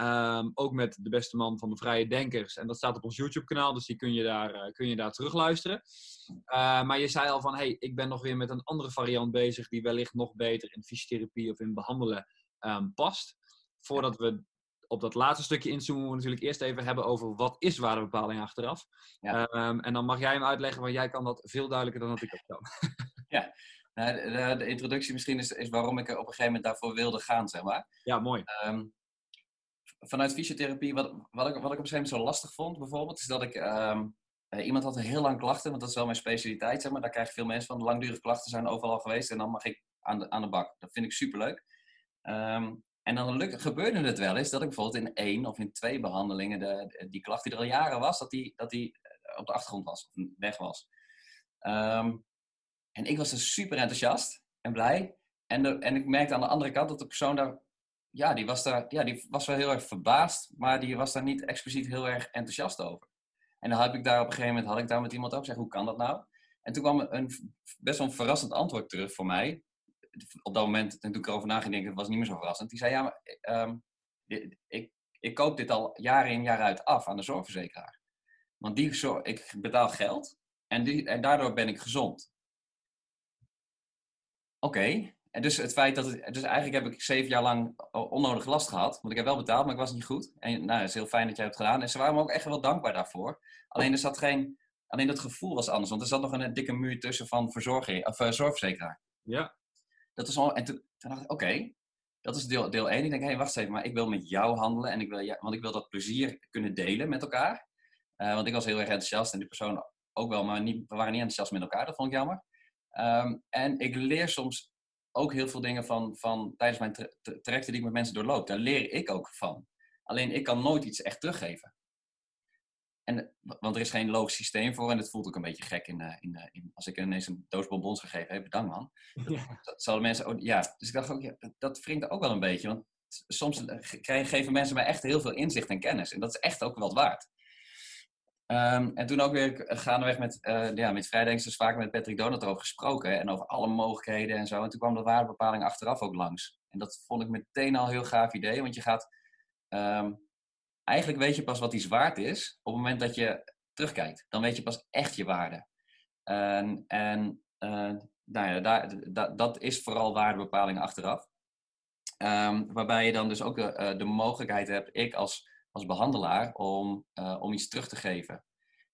Um, ook met de beste man van de Vrije Denkers. En dat staat op ons YouTube-kanaal, dus die kun je daar, uh, kun je daar terugluisteren. Uh, maar je zei al van, hey, ik ben nog weer met een andere variant bezig die wellicht nog beter in fysiotherapie of in behandelen um, past. Voordat we op dat laatste stukje inzoomen, moeten we natuurlijk eerst even hebben over wat is waardebepaling achteraf. Ja. Um, en dan mag jij hem uitleggen, want jij kan dat veel duidelijker dan dat ik dat kan. ja, nou, de, de, introductie misschien is, is waarom ik op een gegeven moment daarvoor wilde gaan, zeg maar. Ja, mooi. Um, vanuit fysiotherapie, wat, wat, ik, wat ik op een gegeven moment zo lastig vond, bijvoorbeeld, is dat ik... Um, uh, iemand had een heel lang klachten, want dat is wel mijn specialiteit, zeg maar. Daar krijg ik veel mensen van. Langdurige klachten zijn overal geweest en dan mag ik aan de, aan de bak. Dat vind ik superleuk. Um, en dan luk, gebeurde het wel eens dat ik bijvoorbeeld in één of in twee behandelingen de, die klacht die er al jaren was, dat die, dat die op de achtergrond was of weg was. Um, en ik was dus super enthousiast en blij. En, en ik merkte aan de andere kant dat de persoon daar, ja, die was daar, ja, die was wel heel erg verbaasd, maar die was daar niet expliciet heel erg enthousiast over. En dan heb ik daar op een gegeven moment, had ik daar met iemand over gezegd, hoe kan dat nou? En toen kwam een best wel een verrassend antwoord terug voor mij op dat moment, toen ik erover naging, denk ik, het was niet meer zo verrassend. Die zei, ja, maar um, ik, ik koop dit al jaren in jaar uit af aan de zorgverzekeraar. Want die, ik betaal geld en, die, en daardoor ben ik gezond. Oké, en dus het feit dat het, dus eigenlijk heb ik zeven jaar lang onnodig last gehad. Want ik heb wel betaald, maar ik was niet goed. En nou, is heel fijn dat jij hebt gedaan. En ze waren me ook echt wel dankbaar daarvoor. Alleen er zat geen, alleen dat gevoel was anders. Want er zat nog een dikke muur tussen van verzorging, of, uh, zorgverzekeraar. Ja. Dat is al, en toen, dacht ik, oké, dat is deel, deel 1. Ik denk, hé, hey, wacht even, maar ik wil met jou handelen en ik wil, ja, want ik wil dat plezier kunnen delen met elkaar. Uh, want ik was heel erg enthousiast en die persoon ook wel, maar we waren niet enthousiast met elkaar. Dat vond ik jammer. Um, en ik leer soms ook heel veel dingen van, van tijdens mijn tra trajecten die ik met mensen doorloop. Daar leer ik ook van. Alleen ik kan nooit iets echt teruggeven. En, want er is geen logisch systeem voor en het voelt ook een beetje gek in, uh, in, uh, in als ik ineens een doos bonbons gegeven heb. Bedankt man. Dat, ja. dat zouden mensen ook, ja. Dus ik dacht ook, ja, dat, wringt ook wel een beetje. Want soms krijgen, geven mensen mij echt heel veel inzicht en kennis. En dat is echt ook wat waard. Ehm, en toen ook weer gaandeweg met, uh, ja, met vrijdenksters vaak met Patrick Donat over gesproken. en over alle mogelijkheden en zo. En toen kwam de waardebepaling achteraf ook langs. En dat vond ik meteen al een heel gaaf idee. Want je gaat... Ehm, eigenlijk weet je pas wat iets waard is op het moment dat je terugkijkt. Dan weet je pas echt je waarde. En, en uh, nou ja, daar, dat is vooral waardebepaling achteraf. Um, waarbij je dan dus ook de, uh, de mogelijkheid hebt, ik als als behandelaar om, om iets terug te geven.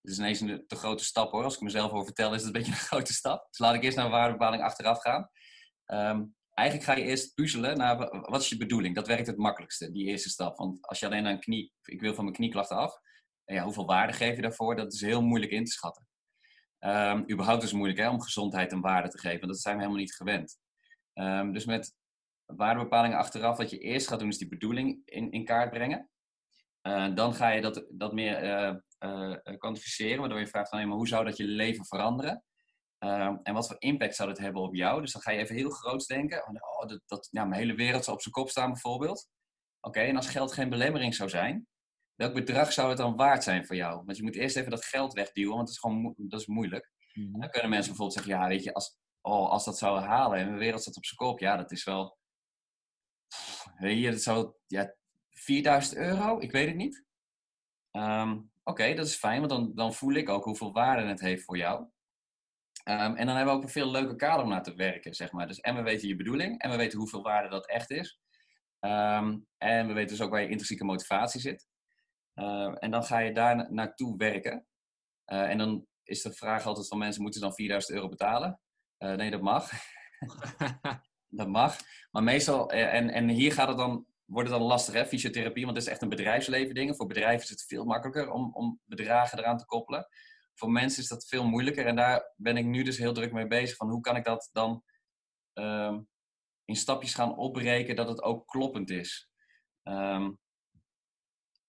Het is ineens een te grote stap hoor. Als ik mezelf over vertel, is het een beetje een grote stap. Dus laat ik eerst naar waardebepaling achteraf gaan. Um, eigenlijk ga je eerst puzzelen naar wat is je bedoeling. Dat werkt het makkelijkste, die eerste stap. Want als je alleen aan knie, ik wil van mijn knieklachten af. Ja, hoeveel waarde geef je daarvoor? Dat is heel moeilijk in te schatten. Um, überhaupt is het moeilijk hè, om gezondheid een waarde te geven. Dat zijn we helemaal niet gewend. Um, dus met waardebepalingen achteraf, wat je eerst gaat doen, is die bedoeling in, in kaart brengen. Uh, dan ga je dat, dat meer uh, kwantificeren, waardoor je vraagt van hey, maar hoe zou dat je leven veranderen? En wat voor impact zou dat hebben op jou? Dus dan ga je even heel groots denken. Oh, dat, dat, ja, mijn hele wereld zou op zijn kop staan bijvoorbeeld. Oké, en als geld geen belemmering zou zijn, welk bedrag zou het dan waard zijn voor jou? Want je moet eerst even dat geld wegduwen, want dat is gewoon dat is moeilijk. Mm -hmm. Dan kunnen mensen bijvoorbeeld zeggen, ja, weet je, als, oh, als dat zou halen en mijn wereld staat op zijn kop, ja, dat is wel... Weet je, dat zou ja, 4000 euro? Ik weet het niet. Um, Oké, dat is fijn, want dan, dan voel ik ook hoeveel waarde het heeft voor jou. Um, en dan hebben we ook een veel leuker kader om naar te werken, zeg maar. Dus en we weten je bedoeling en we weten hoeveel waarde dat echt is. Um, en we weten dus ook waar je intrinsieke motivatie zit. Uh, en dan ga je daar naartoe werken. Uh, en dan is de vraag altijd van mensen, moeten ze dan 4000 euro betalen? Uh, nee, dat mag. dat mag. Maar meestal, eh, en, en hier gaat het dan wordt het dan lastig, hè, fysiotherapie, want het is echt een bedrijfsleven ding. Voor bedrijven is het veel makkelijker om, om bedragen eraan te koppelen. Voor mensen is dat veel moeilijker en daar ben ik nu dus heel druk mee bezig. Van hoe kan ik dat dan um, in stapjes gaan opbreken dat het ook kloppend is. Um,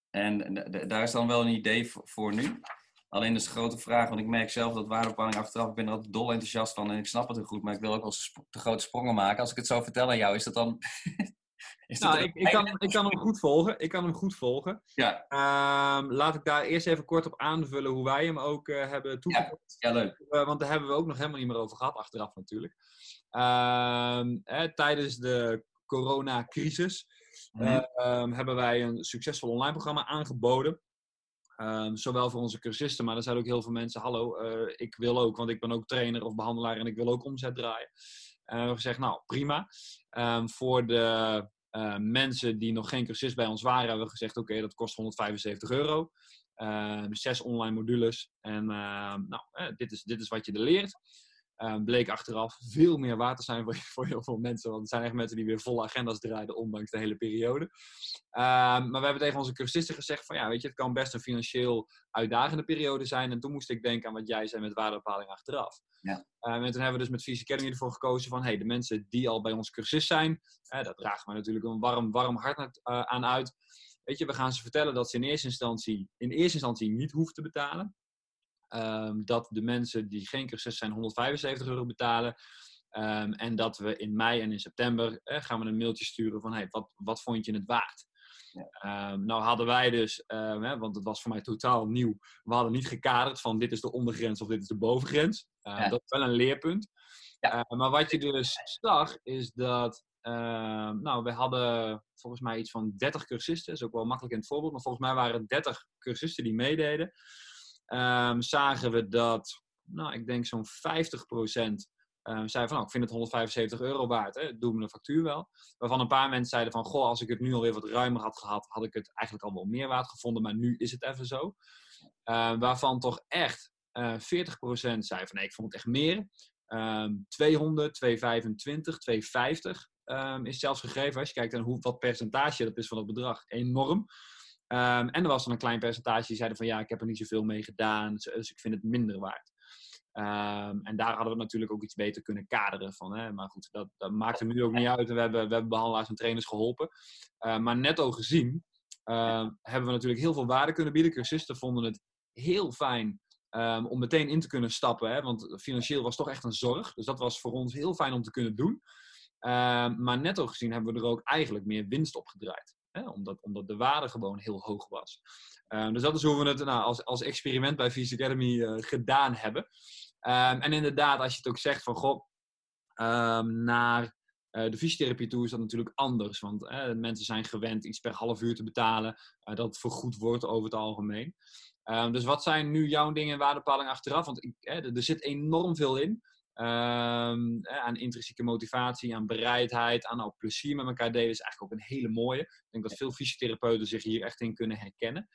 en daar is dan wel een idee voor nu. Alleen is de grote vraag, want ik merk zelf dat waardebepaling achteraf, ik ben er altijd dol enthousiast van en ik snap het heel goed, maar ik wil ook wel te grote sprongen maken. Als ik het zo vertel aan jou, is dat dan nou, ik, ik, kan, ik kan hem goed volgen. Ik kan hem goed volgen. Ja. Um, laat ik daar eerst even kort op aanvullen hoe wij hem ook uh, hebben toegepast. Ja, ja leuk. Uh, want daar hebben we ook nog helemaal niet meer over gehad, achteraf natuurlijk. Um, hè, tijdens de coronacrisis mm um, hebben wij een succesvol online programma aangeboden. Um, zowel voor onze cursisten, maar er zijn ook heel veel mensen, hallo, uh, ik wil ook, want ik ben ook trainer of behandelaar en ik wil ook omzet draaien. En we hebben gezegd, nou prima. Um, voor de uh, mensen die nog geen cursist bij ons waren, hebben we gezegd: oké, dat kost 175 euro. Uh, zes online modules. En uh, nou, dit, is, dit is wat je er leert. Bleek achteraf veel meer waard te zijn voor, voor, heel veel mensen. Want er zijn echt mensen die weer volle agenda's draaiden, ondanks de hele periode. maar we hebben tegen onze cursisten gezegd: van ja, weet je, het kan best een financieel uitdagende periode zijn. En toen moest ik denken aan wat jij zei met waardebepaling achteraf. Ja. Uh, en toen hebben we dus met Visie Academy ervoor gekozen van hey, de mensen die al bij ons cursist zijn, uh, daar dragen we natuurlijk een warm, warm hart naar, uh, aan uit. Weet je, we gaan ze vertellen dat ze in eerste instantie, in eerste instantie niet hoeven te betalen. Um, dat de mensen die geen cursist zijn 175 euro betalen. Um, en dat we in mei en in september gaan we een mailtje sturen van hey, wat, wat vond je het waard? Ja. Um, nou hadden wij dus, um, hè, want het was voor mij totaal nieuw, we hadden niet gekaderd van dit is de ondergrens of dit is de bovengrens. Uh, ja. Dat is wel een leerpunt. Ja. Uh, maar wat je dus zag is dat, uh, nou we hadden volgens mij iets van 30 cursisten, is ook wel makkelijk in het voorbeeld, maar volgens mij waren het 30 cursisten die meededen. Um, zagen we dat, nou ik denk zo'n 50 um, zei van, oh, ik vind het 175 euro waard, hè, doe me een factuur wel. Waarvan een paar mensen zeiden van, goh, als ik het nu alweer wat ruimer had gehad, had ik het eigenlijk al wel meer waard gevonden, maar nu is het even zo. Uh, waarvan toch echt uh, 40% zei van, nee, ik vond het echt meer. Um, 200, 225, 250 um, is zelfs gegeven, als je kijkt naar hoe, wat percentage dat is van het bedrag, enorm. Um, en er was dan een klein percentage die zeiden van ja, ik heb er niet zoveel mee gedaan, dus ik vind het minder waard. Um, en daar hadden we natuurlijk ook iets beter kunnen kaderen van. Hè? Maar goed, dat, dat maakt er nu ook niet uit. We hebben, we hebben behandelaars en trainers geholpen. Uh, maar netto gezien hebben we natuurlijk heel veel waarde kunnen bieden. Cursisten vonden het heel fijn om meteen in te kunnen stappen. Hè? Want financieel was toch echt een zorg. Dus dat was voor ons heel fijn om te kunnen doen. Maar netto gezien hebben we er ook eigenlijk meer winst op gedraaid. Hè? Omdat, omdat de waarde gewoon heel hoog was. Ehm, dus dat is hoe we het nou, als, als experiment bij Visie Academy eh, gedaan hebben. Ehm, en inderdaad, als je het ook zegt van, goh, ehm, naar uh, de fysiotherapie toe is dat natuurlijk anders. Want mensen zijn gewend iets per half uur te betalen, uh, dat vergoed wordt over het algemeen. dus wat zijn nu jouw dingen en waardepaling achteraf? Want ik, er zit enorm veel in. Um, aan intrinsieke motivatie, aan bereidheid, aan ook plezier met elkaar delen is eigenlijk ook een hele mooie. Ik denk dat veel fysiotherapeuten zich hier echt in kunnen herkennen.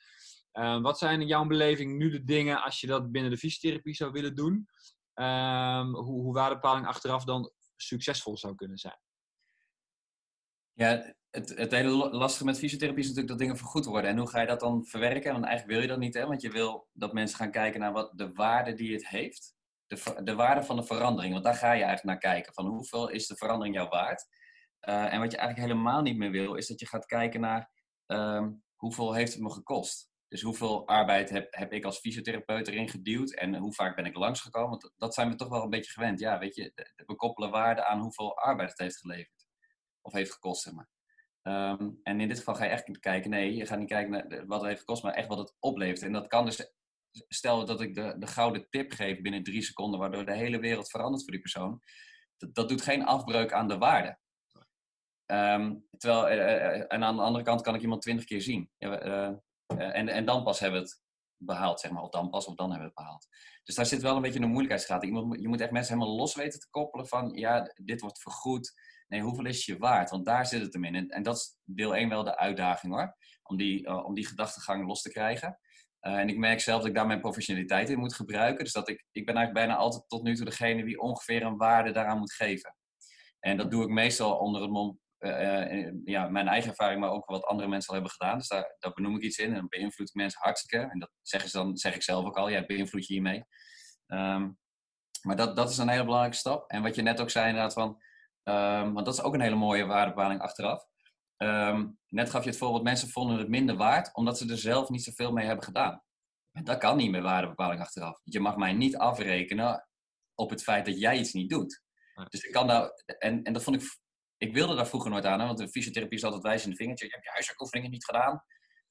Um, wat zijn in jouw beleving nu de dingen als je dat binnen de fysiotherapie zou willen doen? Um, hoe, hoe waardepaling achteraf dan succesvol zou kunnen zijn? Ja, het, het hele lastige met fysiotherapie is natuurlijk dat dingen vergoed worden. En hoe ga je dat dan verwerken? Want eigenlijk wil je dat niet, hè? Want je wil dat mensen gaan kijken naar wat de waarde die het heeft de, de waarde van de verandering. Want daar ga je eigenlijk naar kijken. Van hoeveel is de verandering jou waard? Uh, en wat je eigenlijk helemaal niet meer wil, is dat je gaat kijken naar um, hoeveel heeft het me gekost. Dus hoeveel arbeid heb, heb ik als fysiotherapeut erin geduwd en hoe vaak ben ik langsgekomen? Want dat zijn we toch wel een beetje gewend. Ja, weet je, we koppelen waarde aan hoeveel arbeid het heeft geleverd. Of heeft gekost, zeg maar. Um, en in dit geval ga je echt kijken, nee, je gaat niet kijken naar wat het heeft gekost, maar echt wat het oplevert. En dat kan dus stel dat ik de, de gouden tip geef binnen drie seconden, waardoor de hele wereld verandert voor die persoon, dat, dat doet geen afbreuk aan de waarde. Um, terwijl, uh, en aan de andere kant kan ik iemand twintig keer zien. Ja, en, en dan pas hebben we het behaald, zeg maar. Of dan pas, of dan hebben we het behaald. Dus daar zit wel een beetje een moeilijkheidsgraad. Je moet echt mensen helemaal los weten te koppelen van, ja, dit wordt vergoed. Nee, hoeveel is je waard? Want daar zit het hem in. En, en dat is deel 1 wel de uitdaging hoor. Om die, om die gedachtegang los te krijgen. Uh, en ik merk zelf dat ik daar mijn professionaliteit in moet gebruiken. Dus dat ik, ik ben eigenlijk bijna altijd tot nu toe degene die ongeveer een waarde daaraan moet geven. En dat doe ik meestal onder het mond, uh, ja, mijn eigen ervaring, maar ook wat andere mensen al hebben gedaan. Dus daar, daar benoem ik iets in en dan beïnvloed ik mensen hartstikke. En dat zeggen ze dan, zeg ik zelf ook al, ja, beïnvloed je hiermee. Um, maar dat, dat is een hele belangrijke stap. En wat je net ook zei inderdaad van, um, want dat is ook een hele mooie waardebepaling achteraf. Um, net gaf je het voorbeeld, mensen vonden het minder waard omdat ze er zelf niet zoveel mee hebben gedaan. En dat kan niet met waardebepaling achteraf. Je mag mij niet afrekenen op het feit dat jij iets niet doet. Dus ik kan daar, en, en dat vond ik, ik wilde daar vroeger nooit aan, want de fysiotherapie is altijd wijs in de vingertje. Je hebt je huiswerkoefeningen niet gedaan.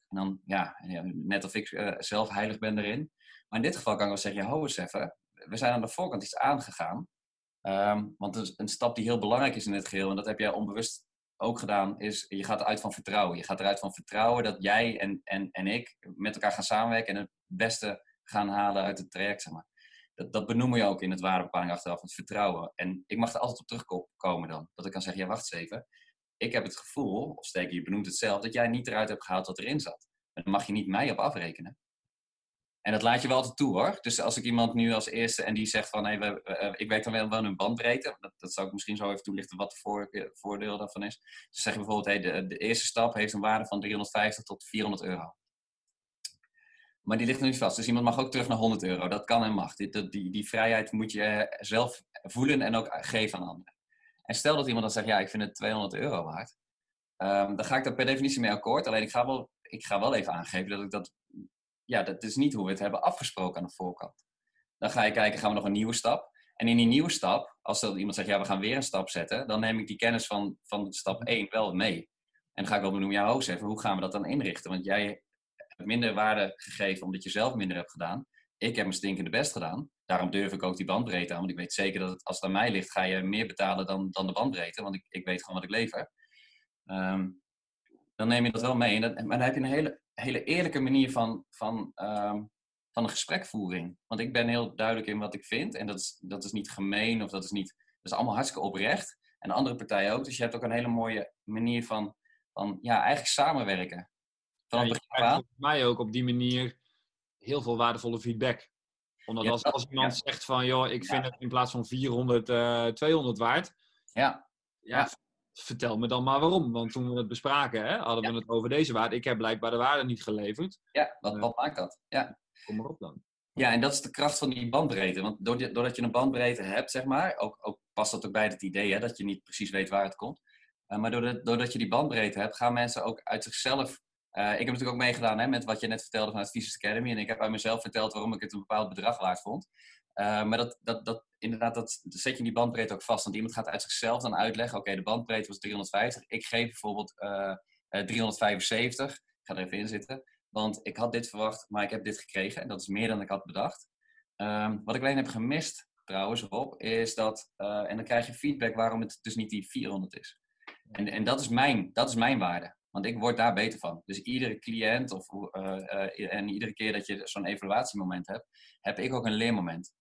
En dan, ja, net of ik uh, zelf heilig ben erin. Maar in dit geval kan ik wel zeggen, ja, ho eens even. We zijn aan de voorkant iets aangegaan. Um, want is een stap die heel belangrijk is in het geheel, en dat heb jij onbewust ook gedaan, is je gaat eruit van vertrouwen. Je gaat eruit van vertrouwen dat jij en, en, en ik met elkaar gaan samenwerken en het beste gaan halen uit het traject. Zeg maar. dat, dat benoemen je ook in het waardebepaling achteraf, het vertrouwen. En ik mag er altijd op terugkomen dan. Dat ik kan zeggen, ja wacht eens even. Ik heb het gevoel, of steek je benoemt het zelf, dat jij niet eruit hebt gehaald wat erin zat. En dan mag je niet mij op afrekenen. En dat laat je wel altijd toe hoor. Dus als ik iemand nu als eerste en die zegt van hey, we, ik weet dan wel, een bandbreedte. Dat, dat zou ik misschien zo even toelichten wat het voor, voordeel daarvan is. Dus zeg je bijvoorbeeld, hey, de, de eerste stap heeft een waarde van 350 tot 400 euro. Maar die ligt niet vast. Dus iemand mag ook terug naar 100 euro. Dat kan en mag. Die, die, vrijheid moet je zelf voelen en ook geven aan anderen. En stel dat iemand dan zegt, ja, ik vind het 200 euro waard. Um, dan ga ik daar per definitie mee akkoord. Alleen ik ga wel, ik ga wel even aangeven dat ik dat ja, dat is niet hoe we het hebben afgesproken aan de voorkant. Dan ga je kijken, gaan we nog een nieuwe stap? En in die nieuwe stap, als er iemand zegt, ja, we gaan weer een stap zetten, dan neem ik die kennis van, van stap 1 wel mee. En dan ga ik wel benoemen, ja, hoogst even, hoe gaan we dat dan inrichten? Want jij hebt minder waarde gegeven omdat je zelf minder hebt gedaan. Ik heb mijn stinkende best gedaan. Daarom durf ik ook die bandbreedte aan. Want ik weet zeker dat het, als het aan mij ligt, ga je meer betalen dan, dan de bandbreedte. Want ik, ik weet gewoon wat ik lever. Um, dan neem je dat wel mee. En, dat, maar dan heb je een hele hele eerlijke manier van, van, um, van een gesprekvoering. Want ik ben heel duidelijk in wat ik vind. En dat is, dat is niet gemeen of dat is niet. Dat is allemaal hartstikke oprecht. En de andere partijen ook. Dus je hebt ook een hele mooie manier van, van ja, eigenlijk samenwerken. Van ja, Volgens mij ook op die manier heel veel waardevolle feedback. Omdat als, als iemand zegt van, joh, ik vind het in plaats van 400, uh, 200 waard. Ja. Ja, vertel me dan maar waarom. Want toen we het bespraken, hè, hadden we het over deze waarde. Ik heb blijkbaar de waarde niet geleverd. Ja, wat, wat maakt dat? Ja. Kom maar op dan. Ja, en dat is de kracht van die bandbreedte. Want doordat je een bandbreedte hebt, zeg maar, ook, ook past dat ook bij het idee hè, dat je niet precies weet waar het komt. Uh, maar doordat, doordat je die bandbreedte hebt, gaan mensen ook uit zichzelf. Uh, ik heb natuurlijk ook meegedaan hè, met wat je net vertelde vanuit Visus Academy. En ik heb uit mezelf verteld waarom ik het een bepaald bedrag waard vond. Uh, maar dat, dat, dat, inderdaad, dat, zet je die bandbreedte ook vast. Want iemand gaat uit zichzelf dan uitleggen: oké, de bandbreedte was 350. Ik geef bijvoorbeeld uh, uh, 375. Ik ga er even in zitten. Want ik had dit verwacht, maar ik heb dit gekregen. En dat is meer dan ik had bedacht. Um, wat ik alleen heb gemist, trouwens, Rob, is dat... En dan krijg je feedback waarom het dus niet die 400 is. En, en dat, is mijn, dat is mijn waarde. Want ik word daar beter van. Dus iedere cliënt of, en iedere keer dat je zo'n evaluatiemoment hebt, heb ik ook een leermoment.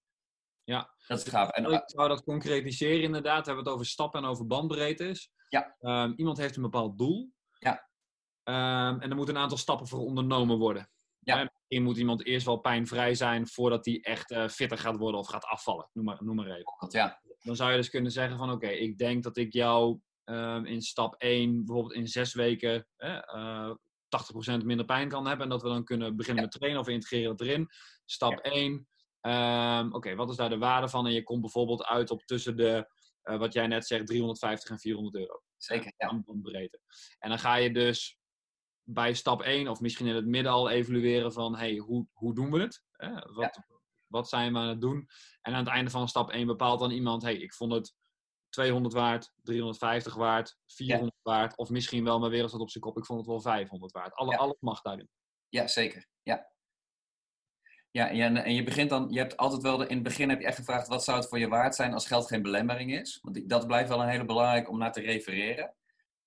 Ja, dat is gaaf. En, ik zou dat concretiseren inderdaad. We hebben het over stappen en over bandbreedtes. Ja. Um, iemand heeft een bepaald doel. Ja. Um, en er moeten een aantal stappen voor ondernomen worden. Ja. Misschien moet iemand eerst wel pijnvrij zijn voordat hij echt uh, fitter gaat worden of gaat afvallen. Noem maar, noem maar even. Ja. Dan zou je dus kunnen zeggen van oké, okay, ik denk dat ik jou um, in stap 1 bijvoorbeeld in zes weken uh, 80% minder pijn kan hebben. En dat we dan kunnen beginnen Ja. met trainen of integreren het erin. Stap Ja. 1. Um, Oké, wat is daar de waarde van? En je komt bijvoorbeeld uit op tussen de, uh, wat jij net zegt, 350 en 400 euro. Zeker, ja. Aan bandbreedte. En dan ga je dus bij stap 1 of misschien in het midden al evalueren van, hey, hoe, hoe doen we het? Wat, wat zijn we aan het doen? En aan het einde van stap 1 bepaalt dan iemand, hey, ik vond het 200 waard, 350 waard, 400 waard, of misschien wel mijn wereld staat op zijn kop, ik vond het wel 500 waard. Alle, Ja. Alles mag daarin. Ja, zeker. Ja. Ja, ja, en je begint dan, je hebt altijd wel, de, in het begin heb je echt gevraagd, wat zou het voor je waard zijn als geld geen belemmering is? Want dat blijft wel een hele belangrijk om naar te refereren.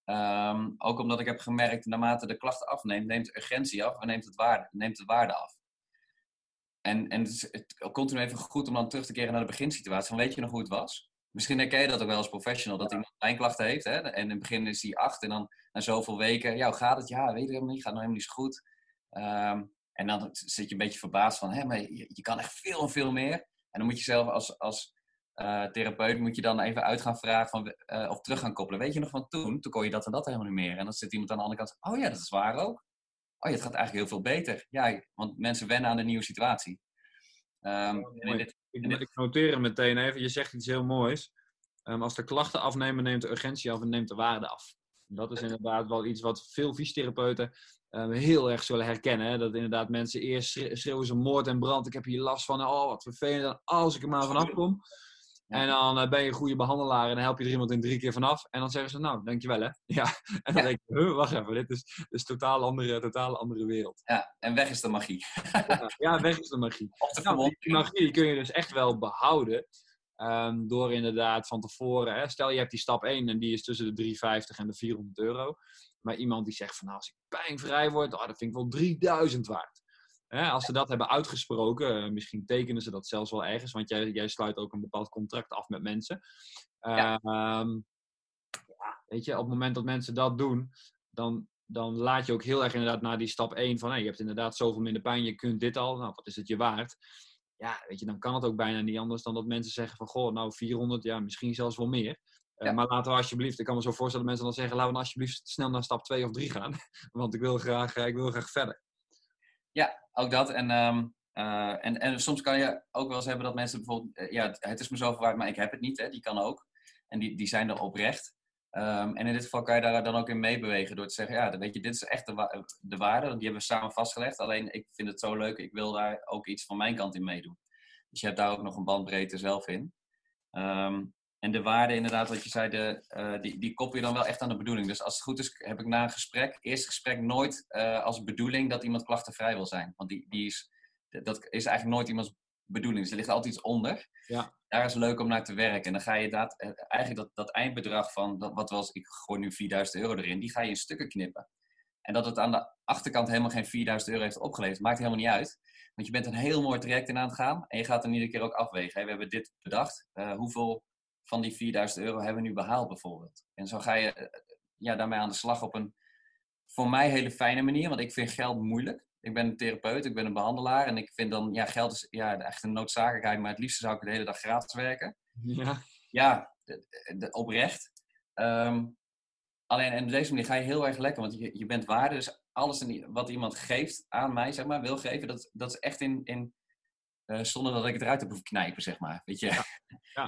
Ehm, ook omdat ik heb gemerkt, naarmate de klachten afneemt, neemt de urgentie af en neemt het waarde, neemt het waarde af. En, en het is het, continu even goed om dan terug te keren naar de beginsituatie. Van weet je nog hoe het was? Misschien herken je dat ook wel als professional, dat iemand pijnklachten heeft. Hè? En in het begin is hij acht en dan na zoveel weken, ja, hoe gaat het? Ja, weet ik helemaal niet, gaat nog helemaal niet zo goed. Ehm, en dan zit je een beetje verbaasd van, hé, maar je, je kan echt veel en veel meer. En dan moet je zelf als, als eh, therapeut moet je dan even uit gaan vragen van, eh, of terug gaan koppelen. Weet je nog van toen? Toen kon je dat en dat helemaal niet meer. En dan zit iemand aan de andere kant, oh ja, dat is waar ook. Oh ja, het gaat eigenlijk heel veel beter. Ja, want mensen wennen aan de nieuwe situatie. Ehm, en in dit, Ik, En dit- ik noteer hem meteen even. Je zegt iets heel moois. Ehm, als de klachten afnemen, neemt de urgentie af en neemt de waarde af. Dat is inderdaad wel iets wat veel fysiotherapeuten heel erg zullen herkennen. Dat inderdaad mensen eerst schre- schreeuwen ze moord en brand. Ik heb hier last van. Oh, wat vervelend. En als ik er maar vanaf kom. En dan eh, ben je een goede behandelaar en dan help je er iemand in drie keer vanaf. En dan zeggen ze, nou, dankjewel hè. Ja. En dan Ja. denk je, huh, wacht even, dit is, dit is een totaal andere, totaal andere wereld. ja, en weg is de magie. Ja, ja, weg is de magie. De Nou, die magie kun je dus echt wel behouden. ehm, door inderdaad van tevoren. Hè, stel je hebt die stap 1 en die is tussen de 350 en de 400 euro. Maar iemand die zegt van nou, als ik pijnvrij word, oh, dat vind ik wel 3000 waard. Als ze dat hebben uitgesproken, eh, misschien tekenen ze dat zelfs wel ergens, want jij, jij sluit ook een bepaald contract af met mensen. Ja. Ehm, ja, weet je, op het moment dat mensen dat doen, dan, dan laat je ook heel erg inderdaad naar die stap 1 van hey, je hebt inderdaad zoveel minder pijn, je kunt dit al, nou wat is het je waard? Ja, weet je, dan kan het ook bijna niet anders dan dat mensen zeggen van goh, nou 400, ja, misschien zelfs wel meer. Eh, Ja. Maar laten we alsjeblieft, ik kan me zo voorstellen dat mensen dan zeggen, laten we dan alsjeblieft snel naar stap 2 of 3 gaan. Want ik wil graag, eh, ik wil graag verder. Ook dat. En, ehm, eh, en, en soms kan je ook wel eens hebben dat mensen bijvoorbeeld... ja, het is me zoveel waard, maar ik heb het niet. Hè? Die kan ook. En die, die zijn er oprecht. Ehm, en in dit geval kan je daar dan ook in meebewegen door te zeggen... Ja, weet je, dit is echt de, wa- de waarde. Die hebben we samen vastgelegd. Alleen, ik vind het zo leuk. Ik wil daar ook iets van mijn kant in meedoen. Dus je hebt daar ook nog een bandbreedte zelf in. Ehm, en de waarde, inderdaad, wat je zei, de, eh, die, die koppel je dan wel echt aan de bedoeling. Dus als het goed is, heb ik na een gesprek, eerste gesprek, nooit eh, als bedoeling dat iemand klachtenvrij wil zijn. Want die, die is, dat is eigenlijk nooit iemands bedoeling. Dus er ligt altijd iets onder. Ja. Daar is het leuk om naar te werken. En dan ga je dat, eh, eigenlijk dat, dat eindbedrag van, dat, wat was, ik gooi nu 4000 euro erin, die ga je in stukken knippen. En dat het aan de achterkant helemaal geen 4000 euro heeft opgeleverd, maakt helemaal niet uit. Want je bent een heel mooi traject in aan het gaan. En je gaat er iedere keer ook afwegen. We hebben dit bedacht. Hoeveel van die 4000 euro hebben we nu behaald bijvoorbeeld? En zo ga je eh, ja, daarmee aan de slag op een voor mij hele fijne manier. Want ik vind geld moeilijk. Ik ben een therapeut, ik ben een behandelaar. En ik vind dan, ja, geld is ja, echt een noodzakelijkheid. Maar het liefst zou ik de hele dag gratis werken. Ja, Ja, de- de- oprecht. Ehm, alleen, en op deze manier ga je heel erg lekker. Want je, je bent waarde. Dus alles wat iemand geeft aan mij, zeg maar, wil geven. Dat, dat is echt in... in eh, zonder dat ik het eruit heb hoeven knijpen, zeg maar. Weet je? Ja.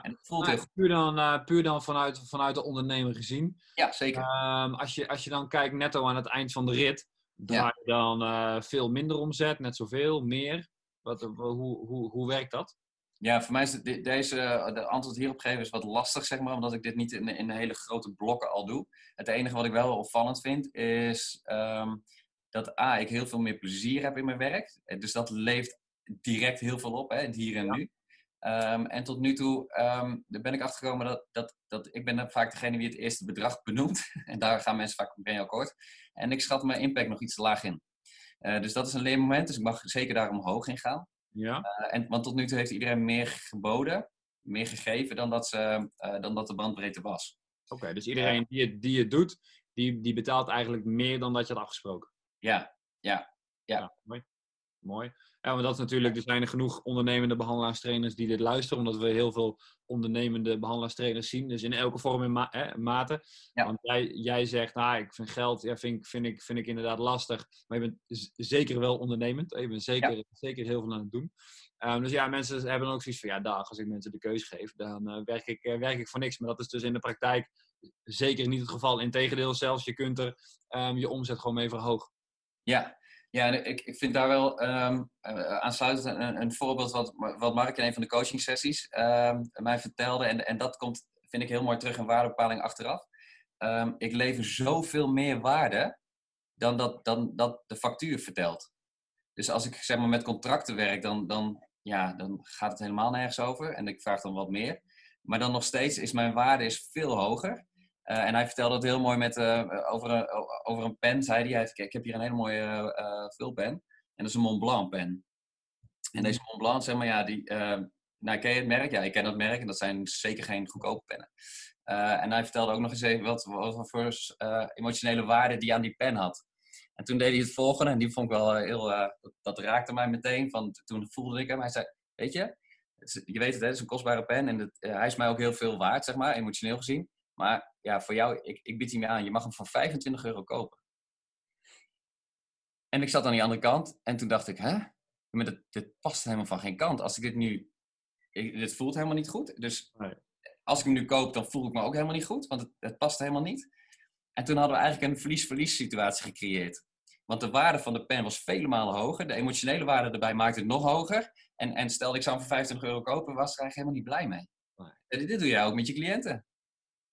En voelt Nou, puur dan, eh, puur dan vanuit, vanuit de ondernemer gezien. Ja, zeker. Ehm, als, je, als je dan kijkt netto aan het eind van de rit, draai je dan eh, veel minder omzet, net zoveel, meer? Wat, hoe, hoe, hoe werkt dat? Ja, voor mij is de, deze, de antwoord hierop geven is wat lastig, zeg maar, omdat ik dit niet in, in hele grote blokken al doe. Het enige wat ik wel opvallend vind, is ehm, dat A, ik heel veel meer plezier heb in mijn werk. Dus dat leeft direct heel veel op, hè, het hier en nu. Um, en tot nu toe um, ben ik achtergekomen dat, dat, dat ik ben vaak degene die het eerste bedrag benoemt. en daar gaan mensen vaak mee akkoord. En ik schat mijn impact nog iets te laag in. Uh, dus dat is een leermoment, dus ik mag zeker daar omhoog in gaan. Ja. Uh, en, want tot nu toe heeft iedereen meer geboden, meer gegeven dan dat, ze, uh, dan dat de bandbreedte was. Oké, okay, dus iedereen die, het, die het doet, die, die betaalt eigenlijk meer dan dat je had afgesproken. Ja, ja, ja. ja mooi. Mooi. Ja, maar dat is natuurlijk, er zijn er genoeg ondernemende behandelaaarstrainers die dit luisteren, omdat we heel veel ondernemende behandelaaarstrainers zien. Dus in elke vorm en ma hè, mate. Ja. Want jij, jij zegt, nou, ik vind geld, ja, vind, vind, ik, vind ik inderdaad lastig. Maar je bent zeker wel ondernemend. Je bent zeker, Ja. zeker heel veel aan het doen. Um, dus ja, mensen hebben ook zoiets van, ja, dag, als ik mensen de keuze geef, dan uh, werk, ik, uh, werk ik voor niks. Maar dat is dus in de praktijk zeker niet het geval. Integendeel zelfs, je kunt er um, je omzet gewoon mee verhogen. Ja, ja, ik, ik vind daar wel um, aansluitend een, een, voorbeeld wat, wat Mark in een van de coaching sessies um, mij vertelde. En, en dat komt, vind ik heel mooi terug in waardebepaling achteraf. Um, ik lever zoveel meer waarde dan dat, dan dat de factuur vertelt. Dus als ik zeg maar met contracten werk, dan, dan, ja, dan gaat het helemaal nergens over. En ik vraag dan wat meer. Maar dan nog steeds is mijn waarde is veel hoger. Uh, en hij vertelde het heel mooi met, uh, over, een, over een pen, zei hij. Ik heb hier een hele mooie uh, vulpen. En dat is een Mont Blanc pen. En deze Mont Blanc, zeg maar, ja, die... nou, ken je het merk? Ja, ik ken dat merk. En dat zijn zeker geen goedkope pennen. en hij vertelde ook nog eens even wat, wat voor emotionele waarde die aan die pen had. En toen deed hij het volgende. En die vond ik wel heel... Dat, dat, raakte mij meteen. Van, toen voelde ik hem. Hij zei, weet je... Je weet het, hè, het is een kostbare pen. En het, hij is mij ook heel veel waard, zeg maar, emotioneel gezien. Maar ja, voor jou, ik, ik bied hij me aan. Je mag hem voor 25 euro kopen. En ik zat aan die andere kant en toen dacht ik, hè? Maar dit, dit past helemaal van geen kant. Als ik dit nu... Ik, dit voelt helemaal niet goed. Dus nee. als ik hem nu koop, dan voel ik me ook helemaal niet goed. Want het, het past helemaal niet. En toen hadden we eigenlijk een verlies-verlies situatie gecreëerd. Want de waarde van de pen was vele malen hoger. De emotionele waarde erbij maakte het nog hoger. En, en stel ik zou hem voor 25 euro kopen, was er eigenlijk helemaal niet blij mee. Nee. Dit doe jij ook met je cliënten.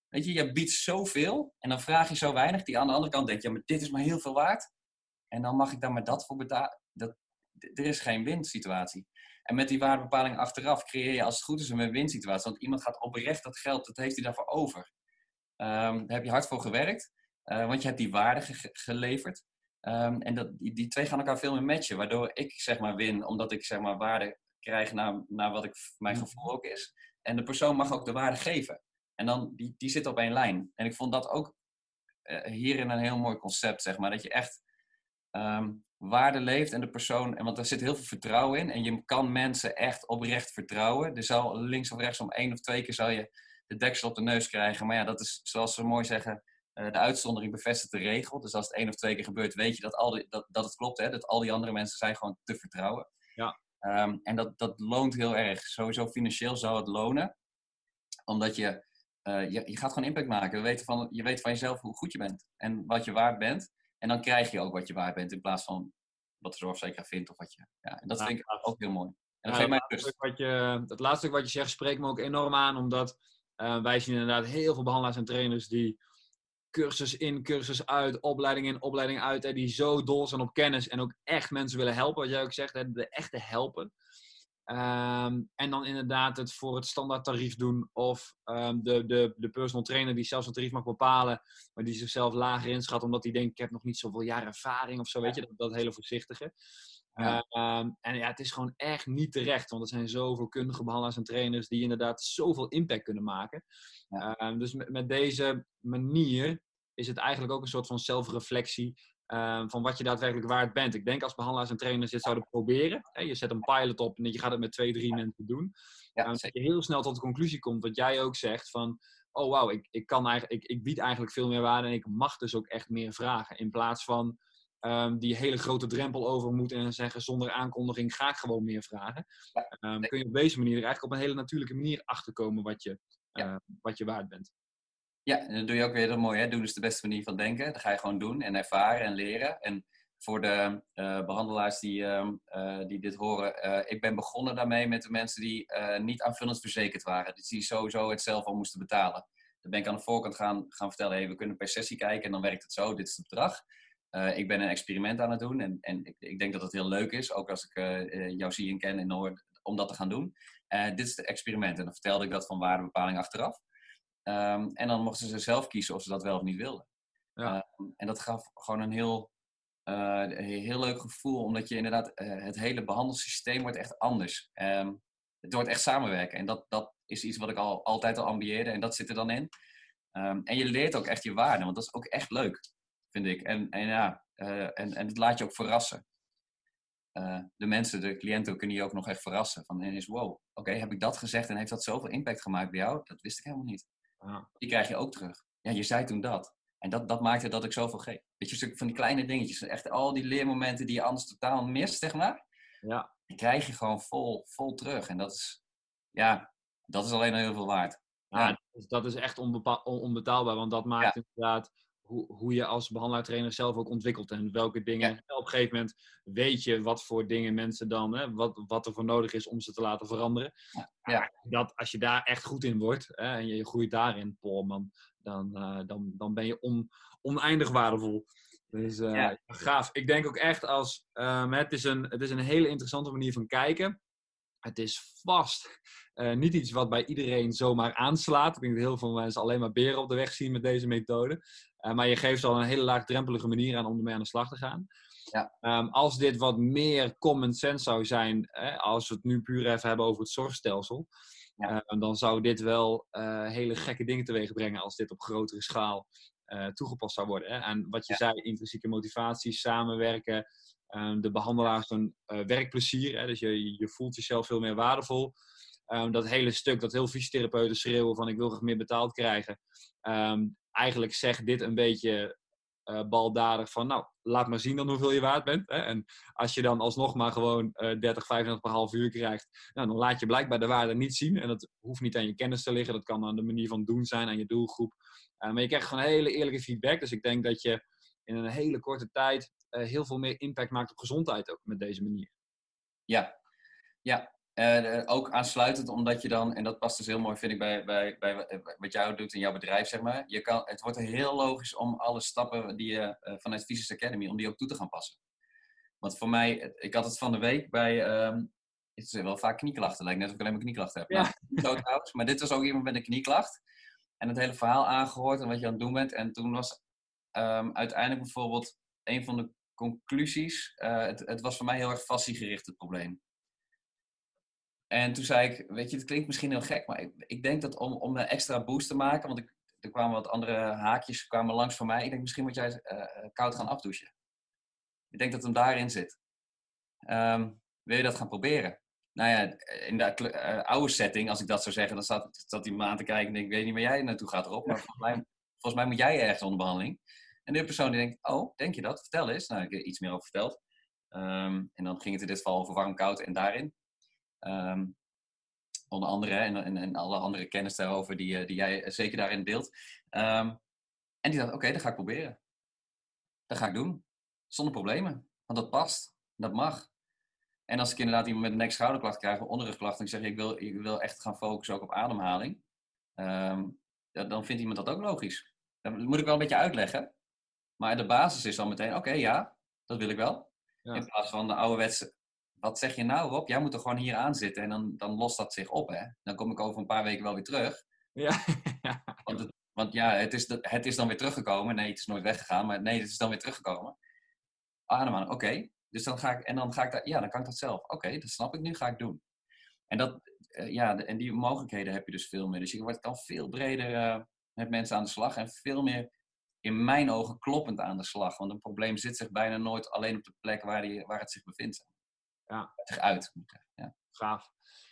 Weet je, je biedt zoveel en dan vraag je zo weinig. Die aan de andere kant denkt, ja, maar dit is maar heel veel waard. En dan mag ik daar maar dat voor betalen. Dat, er is geen winsituatie. En met die waardebepaling achteraf creëer je als het goed is een win-win situatie. Want iemand gaat oprecht dat geld, dat heeft hij daarvoor over. Um, daar heb je hard voor gewerkt, uh, want je hebt die waarde ge geleverd. Um, en dat, die, die, twee gaan elkaar veel meer matchen, waardoor ik zeg maar win, omdat ik zeg maar waarde krijg naar, naar wat ik, mijn gevoel ook is. En de persoon mag ook de waarde geven. En dan, die, die zit op één lijn. En ik vond dat ook uh, hierin een heel mooi concept, zeg maar. Dat je echt um, waarde leeft en de persoon... En want er zit heel veel vertrouwen in. En je kan mensen echt oprecht vertrouwen. Er zal links of rechts om één of twee keer zal je de deksel op de neus krijgen. Maar ja, dat is, zoals ze mooi zeggen, uh, de uitzondering bevestigt de regel. Dus als het één of twee keer gebeurt, weet je dat, al die, dat, dat het klopt. Hè? Dat al die andere mensen zijn gewoon te vertrouwen. Ja. Um, en dat, dat loont heel erg. Sowieso financieel zou het lonen. Omdat je uh, je, je, gaat gewoon impact maken. Je weet, van, je weet van jezelf hoe goed je bent en wat je waard bent. En dan krijg je ook wat je waard bent in plaats van wat de zorgverzekeraar vindt of wat je. Ja, en dat ja, vind ik ook heel mooi. En dat ja, mij wat je, het laatste wat je zegt spreekt me ook enorm aan, omdat uh, wij zien inderdaad heel veel behandelaars en trainers die cursus in, cursus uit, opleiding in, opleiding uit, hè, die zo dol zijn op kennis en ook echt mensen willen helpen, wat jij ook zegt, hè, de echte helpen. Um, en dan inderdaad het voor het standaard tarief doen. Of um, de, de, de personal trainer die zelfs een tarief mag bepalen. Maar die zichzelf lager inschat. Omdat hij denkt ik heb nog niet zoveel jaar ervaring of zo. Weet je, dat, dat hele voorzichtige. Ja. Um, en ja, het is gewoon echt niet terecht. Want er zijn zoveel kundige behandelaars en trainers die inderdaad zoveel impact kunnen maken. Ja. dus met, met deze manier is het eigenlijk ook een soort van zelfreflectie. Um, van wat je daadwerkelijk waard bent. Ik denk als behandelaars en trainers dit zouden proberen. Hè, je zet een pilot op en je gaat het met twee, drie mensen doen. Ja, um, dat je heel snel tot de conclusie komt, wat jij ook zegt, van oh wauw, ik, ik, kan eigenlijk, ik, ik bied eigenlijk veel meer waarde en ik mag dus ook echt meer vragen. In plaats van um, die hele grote drempel over moeten en zeggen zonder aankondiging ga ik gewoon meer vragen. Ja. Kun je op deze manier er eigenlijk op een hele natuurlijke manier achterkomen wat je, ja. uh, wat je waard bent. Ja, en dan doe je ook weer dat mooi, hè? Doen is de beste manier van denken. Dat ga je gewoon doen en ervaren en leren. En voor de behandelaars die, ehm, die dit horen. ik ben begonnen daarmee met de mensen die niet aanvullend verzekerd waren. Dus die sowieso het zelf al moesten betalen. Dan ben ik aan de voorkant gaan, gaan vertellen, hey, we kunnen per sessie kijken en dan werkt het zo, dit is het bedrag. ik ben een experiment aan het doen en, en ik, ik, denk dat het heel leuk is, ook als ik jou zie en ken en hoor, om dat te gaan doen. dit is het experiment en dan vertelde ik dat van waardebepaling achteraf. Ehm, en dan mochten ze zelf kiezen of ze dat wel of niet wilden. Ja. Ehm, en dat gaf gewoon een heel, uh, heel leuk gevoel, omdat je inderdaad, uh, het hele behandelsysteem wordt echt anders. Um, het wordt echt samenwerken. En dat, dat is iets wat ik al, altijd al ambieerde en dat zit er dan in. en je leert ook echt je waarde, want dat is ook echt leuk, vind ik. En, en ja, uh, en, en het laat je ook verrassen. de mensen, de cliënten kunnen je ook nog echt verrassen. Van is wow, oké, heb ik dat gezegd en heeft dat zoveel impact gemaakt bij jou? Dat wist ik helemaal niet. Die krijg je ook terug. Ja, je zei toen dat. En dat, dat maakte dat ik zoveel geef. Weet je, stuk van die kleine dingetjes. Echt al die leermomenten die je anders totaal mist, zeg maar. Ja. Die krijg je gewoon vol, vol terug. En dat is, ja, dat is alleen al heel veel waard. Ja, dat is echt onbetaalbaar. Want dat maakt inderdaad hoe, hoe je als behandelaar-trainer zelf ook ontwikkelt. En welke dingen. Op een gegeven moment weet je wat voor dingen mensen dan, hè, wat, wat er voor nodig is om ze te laten veranderen. Ja. Dat, als je daar echt goed in wordt hè, en je groeit daarin, Paul, dan, uh, dan, dan ben je on, oneindig waardevol. Dus uh, gaaf. Ik denk ook echt als, um, het, is een, het is een hele interessante manier van kijken. Het is vast uh, niet iets wat bij iedereen zomaar aanslaat. Ik denk dat heel veel mensen alleen maar beren op de weg zien met deze methode. Uh, maar je geeft al een hele laagdrempelige manier aan om ermee aan de slag te gaan. Ja. Um, als dit wat meer common sense zou zijn, hè, als we het nu puur even hebben over het zorgstelsel, ja. uh, dan zou dit wel hele gekke dingen teweeg brengen als dit op grotere schaal toegepast zou worden. Hè. En wat je zei, intrinsieke motivatie, samenwerken, ehm, de behandelaars een werkplezier. Hè, dus je, je voelt jezelf veel meer waardevol. Um, dat hele stuk dat heel fysiotherapeuten schreeuwen van ik wil graag meer betaald krijgen. Um, eigenlijk zegt dit een beetje uh, baldadig van nou, laat maar zien dan hoeveel je waard bent. Hè? En als je dan alsnog maar gewoon uh, 30, 35 per half uur krijgt, nou, dan laat je blijkbaar de waarde niet zien. En dat hoeft niet aan je kennis te liggen, dat kan aan de manier van doen zijn, aan je doelgroep. Maar je krijgt gewoon hele eerlijke feedback. Dus ik denk dat je in een hele korte tijd heel veel meer impact maakt op gezondheid ook met deze manier. Ja, ja. Uh, ook aansluitend, omdat je dan, en dat past dus heel mooi, vind ik, bij, bij, bij wat jou doet in jouw bedrijf, zeg maar. Je kan, het wordt heel logisch om alle stappen die je uh, vanuit Physics Academy, om die ook toe te gaan passen. Want voor mij, ik had het van de week bij, um, het is wel vaak knieklachten, lijkt net of ik alleen maar knieklachten heb. Ja. Nou, trouwens, maar dit was ook iemand met een knieklacht. En het hele verhaal aangehoord en wat je aan het doen bent. En toen was um, uiteindelijk bijvoorbeeld een van de conclusies, uh, het, het was voor mij heel erg fasciegericht, het probleem. En toen zei ik, weet je, het klinkt misschien heel gek, maar ik, ik denk dat om, om een extra boost te maken, want ik, er kwamen wat andere haakjes kwamen langs voor mij. Ik denk, misschien moet jij uh, koud gaan afdouchen. Ik denk dat hem daarin zit. Um, wil je dat gaan proberen? Nou ja, in de uh, oude setting, als ik dat zou zeggen, dan zat, zat hij me aan te kijken en denk ik weet niet waar jij naartoe gaat erop, maar volgens mij, volgens mij moet jij ergens onder behandeling. En de persoon die denkt, oh, denk je dat? Vertel eens. Nou, ik heb iets meer over verteld. Um, en dan ging het in dit geval over warm, koud en daarin. Um, onder andere, en, en, alle andere kennis daarover die, eh, die jij zeker daarin deelt. Um, en die dacht, oké, dat ga ik proberen. Dat ga ik doen. Zonder problemen. Want dat past. Dat mag. En als ik inderdaad iemand met een nek-schouderklacht krijg, of onderrugklacht, en ik zeg, ik wil, ik wil echt gaan focussen ook op ademhaling. Dan vindt iemand dat ook logisch. Dat moet ik wel een beetje uitleggen. Maar de basis is dan meteen, oké, ja, dat wil ik wel. Ja. In plaats van de ouderwetse, wat zeg je nou Rob? Jij moet er gewoon hier aan zitten en dan, dan lost dat zich op. Hè? Dan kom ik over een paar weken wel weer terug. Ja. want, het, want ja, het is, het is dan weer teruggekomen. Nee, het is nooit weggegaan, maar nee, het is dan weer teruggekomen. Ademhalen, oké. Dus dan ga ik, en dan ga ik dat, ja, dan kan ik dat zelf. Oké, dat snap ik nu, ga ik doen. En, dat, uh, ja, en die mogelijkheden heb je dus veel meer. Dus je wordt dan veel breder uh, met mensen aan de slag en veel meer in mijn ogen kloppend aan de slag. Want een probleem zit zich bijna nooit alleen op de plek waar, die, waar het zich bevindt ja. zich uit. Ja. Gaaf.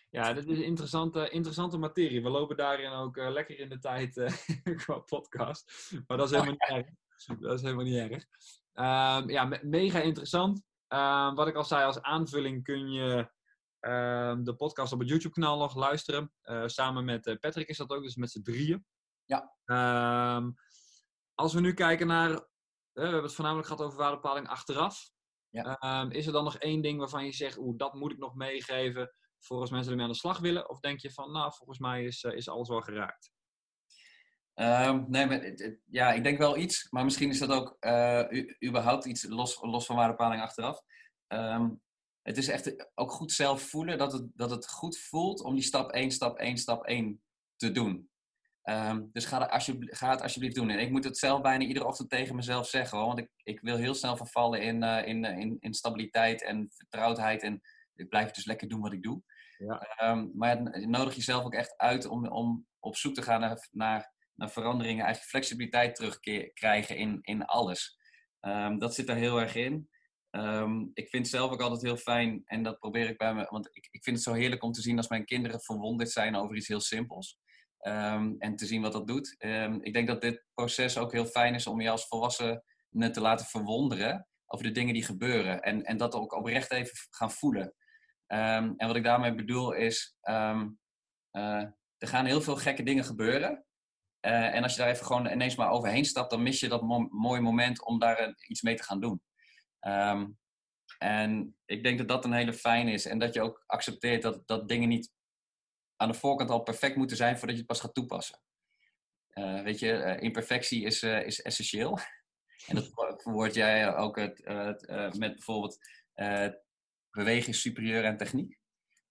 Ja, dit is interessante, interessante materie. We lopen daarin ook uh, lekker in de tijd uh, qua podcast. Maar dat is helemaal niet erg. Dat is helemaal niet erg. Um, ja, me mega interessant. Um, wat ik al zei, als aanvulling kun je um, de podcast op het YouTube-kanaal nog luisteren. Uh, samen met Patrick is dat ook, dus met z'n drieën. Ja. Als we nu kijken naar, we hebben het voornamelijk gehad over waardepaling achteraf. Ja. Ehm, is er dan nog één ding waarvan je zegt, oeh, dat moet ik nog meegeven voor als mensen ermee aan de slag willen? Of denk je van, nou, volgens mij is, eh, is alles wel geraakt? Ehm, nee, maar, het- het- ja, ik denk wel iets, maar misschien is dat ook eh, u- überhaupt iets los, los van waardepaling achteraf. Ehm, het is echt ook goed zelf voelen dat het, dat het goed voelt om die stap 1, stap 1, stap 1 te doen. Ehm, dus ga, alsjeblieft, ga het alsjeblieft doen. En ik moet het zelf bijna iedere ochtend tegen mezelf zeggen, hoor, want ik, ik wil heel snel vervallen in, eh, in, eh, in, in stabiliteit en vertrouwdheid. En ik blijf dus lekker doen wat ik doe. Ja. Ehm, maar het- je nodig jezelf ook echt uit om, om op zoek te gaan naar, naar naar veranderingen, eigenlijk flexibiliteit terugkrijgen in, in alles. Ehm, dat zit er heel erg in. Ik vind het zelf ook altijd heel fijn, en dat probeer ik bij me, want ik, ik vind het zo heerlijk om te zien als mijn kinderen verwonderd zijn over iets heel simpels. Ehm, en te zien wat dat doet. Ehm, ik denk dat dit proces ook heel fijn is om je als volwassene te laten verwonderen over de dingen die gebeuren. En, en dat ook oprecht even gaan voelen. Ehm, en wat ik daarmee bedoel is, eh, er gaan heel veel gekke dingen gebeuren. Uh, en als je daar even gewoon ineens maar overheen stapt, dan mis je dat mo mooie moment om daar iets mee te gaan doen. En ik denk dat dat een hele fijn is. En dat je ook accepteert dat, dat dingen niet aan de voorkant al perfect moeten zijn voordat je het pas gaat toepassen. Uh, weet je, imperfectie is, is essentieel. en dat verwoord jij ook het, met bijvoorbeeld beweging superieur en techniek